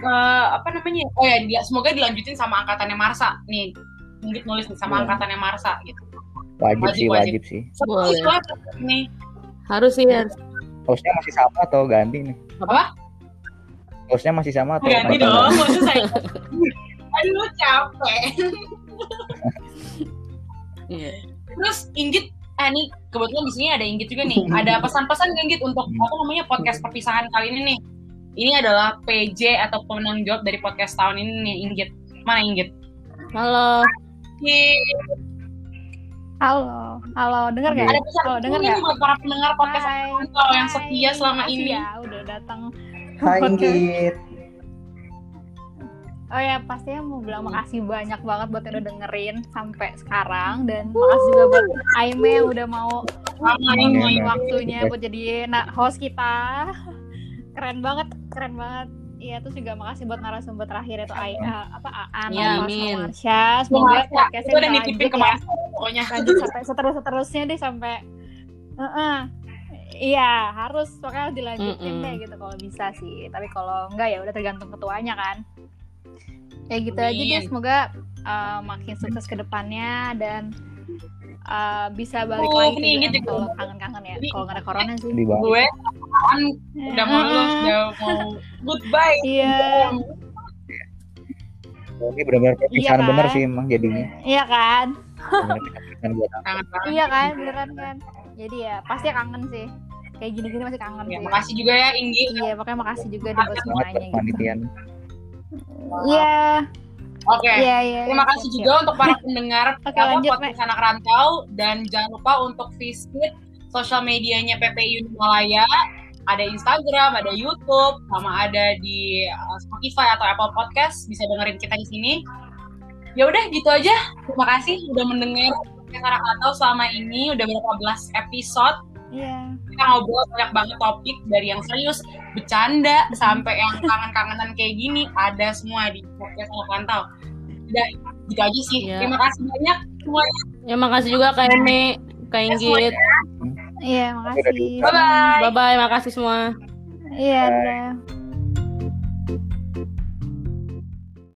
A: eh, apa namanya oh ya dia semoga dilanjutin sama angkatannya Marsa nih mungkin nulis nih sama angkatannya Marsa gitu
B: wajib,
A: Wajib,
B: sih
A: wajib.
B: wajib sih
D: Boleh.
A: Nih
D: Harus sih harus.
B: hostnya masih sama atau ganti nih
A: Apa?
B: hostnya masih sama atau
A: ganti
B: atau
A: dong maksud saya aduh capek
D: Iya.
A: Terus Inggit, eh nih kebetulan di sini ada Inggit juga nih. Ada pesan-pesan Inggit untuk apa namanya podcast perpisahan kali ini nih. Ini adalah PJ atau pemenang jawab dari podcast tahun ini nih Inggit. Mana Inggit?
D: Halo.
A: Yeay.
E: Halo, halo, dengar nggak?
A: Ada pesan
E: Halo, dengar
A: ini
E: nggak?
A: buat para pendengar podcast
E: Hai.
A: kalau yang
E: Hai,
A: setia selama
E: makasih
A: ini.
E: Ya, udah datang.
C: Hai
E: Oke.
C: Inggit.
E: Oh ya, pastinya mau bilang makasih banyak banget buat yang udah dengerin sampai sekarang dan makasih juga buat Aime yang udah mau
B: iya.
E: waktunya buat jadi host kita. Keren banget, keren banget. Iya, terus juga makasih buat narasumber terakhir itu Ai, eh, apa Aan,
D: Ya,
E: sama Marsha.
A: Semoga
E: Semoga
A: Itu
E: podcastnya
A: udah nitipin
E: lanjut
A: ke
E: ya.
A: Mas pokoknya.
E: lanjut sampai seterus seterusnya deh sampai Heeh. iya harus pokoknya dilanjutin
D: Mm-mm.
E: deh gitu kalau bisa sih tapi kalau enggak ya udah tergantung ketuanya kan ya gitu aja deh semoga uh, makin sukses ke depannya dan uh, bisa balik
A: Oh,
E: lagi ke UM
A: gitu.
E: kalau kangen-kangen ya. Kalau nggak ada corona sih.
A: Gue kan udah mau
E: Heeh.
A: lulus, udah mau goodbye.
E: iya.
B: Oh, ini benar-benar perpisahan
E: kan?
B: bener sih emang jadinya.
E: Iya kan? Iya kan? Beneran kan? Jadi ya pasti kangen sih. Kayak gini-gini masih kangen
A: Ya,
E: sih.
A: makasih juga ya Inggi.
E: iya makanya makasih juga buat semuanya gitu.
B: Panitian.
E: Iya
A: Oke.
E: Iya, iya.
A: Terima
E: iya,
A: kasih
E: siap,
A: juga untuk para pendengar
E: Oke,
A: apa,
E: lanjut,
A: podcast anak rantau dan jangan lupa untuk visit sosial medianya PPI Malaya. Ada Instagram, ada YouTube, sama ada di uh, Spotify atau Apple Podcast. Bisa dengerin kita di sini. Ya udah gitu aja. Terima kasih udah mendengar podcast anak rantau selama ini. Udah berapa belas episode.
E: Iya.
A: Kita ngobrol banyak banget topik dari yang serius, bercanda, sampai yang kangen-kangenan kayak gini. Ada semua di podcast anak rantau. Udah gitu aja sih.
D: Iya.
A: Terima kasih banyak semuanya.
D: Ya makasih juga Kak Eme, Kak Inggit.
E: Iya, makasih.
A: Bye-bye.
D: Bye bye, makasih semua.
E: Iya, dadah.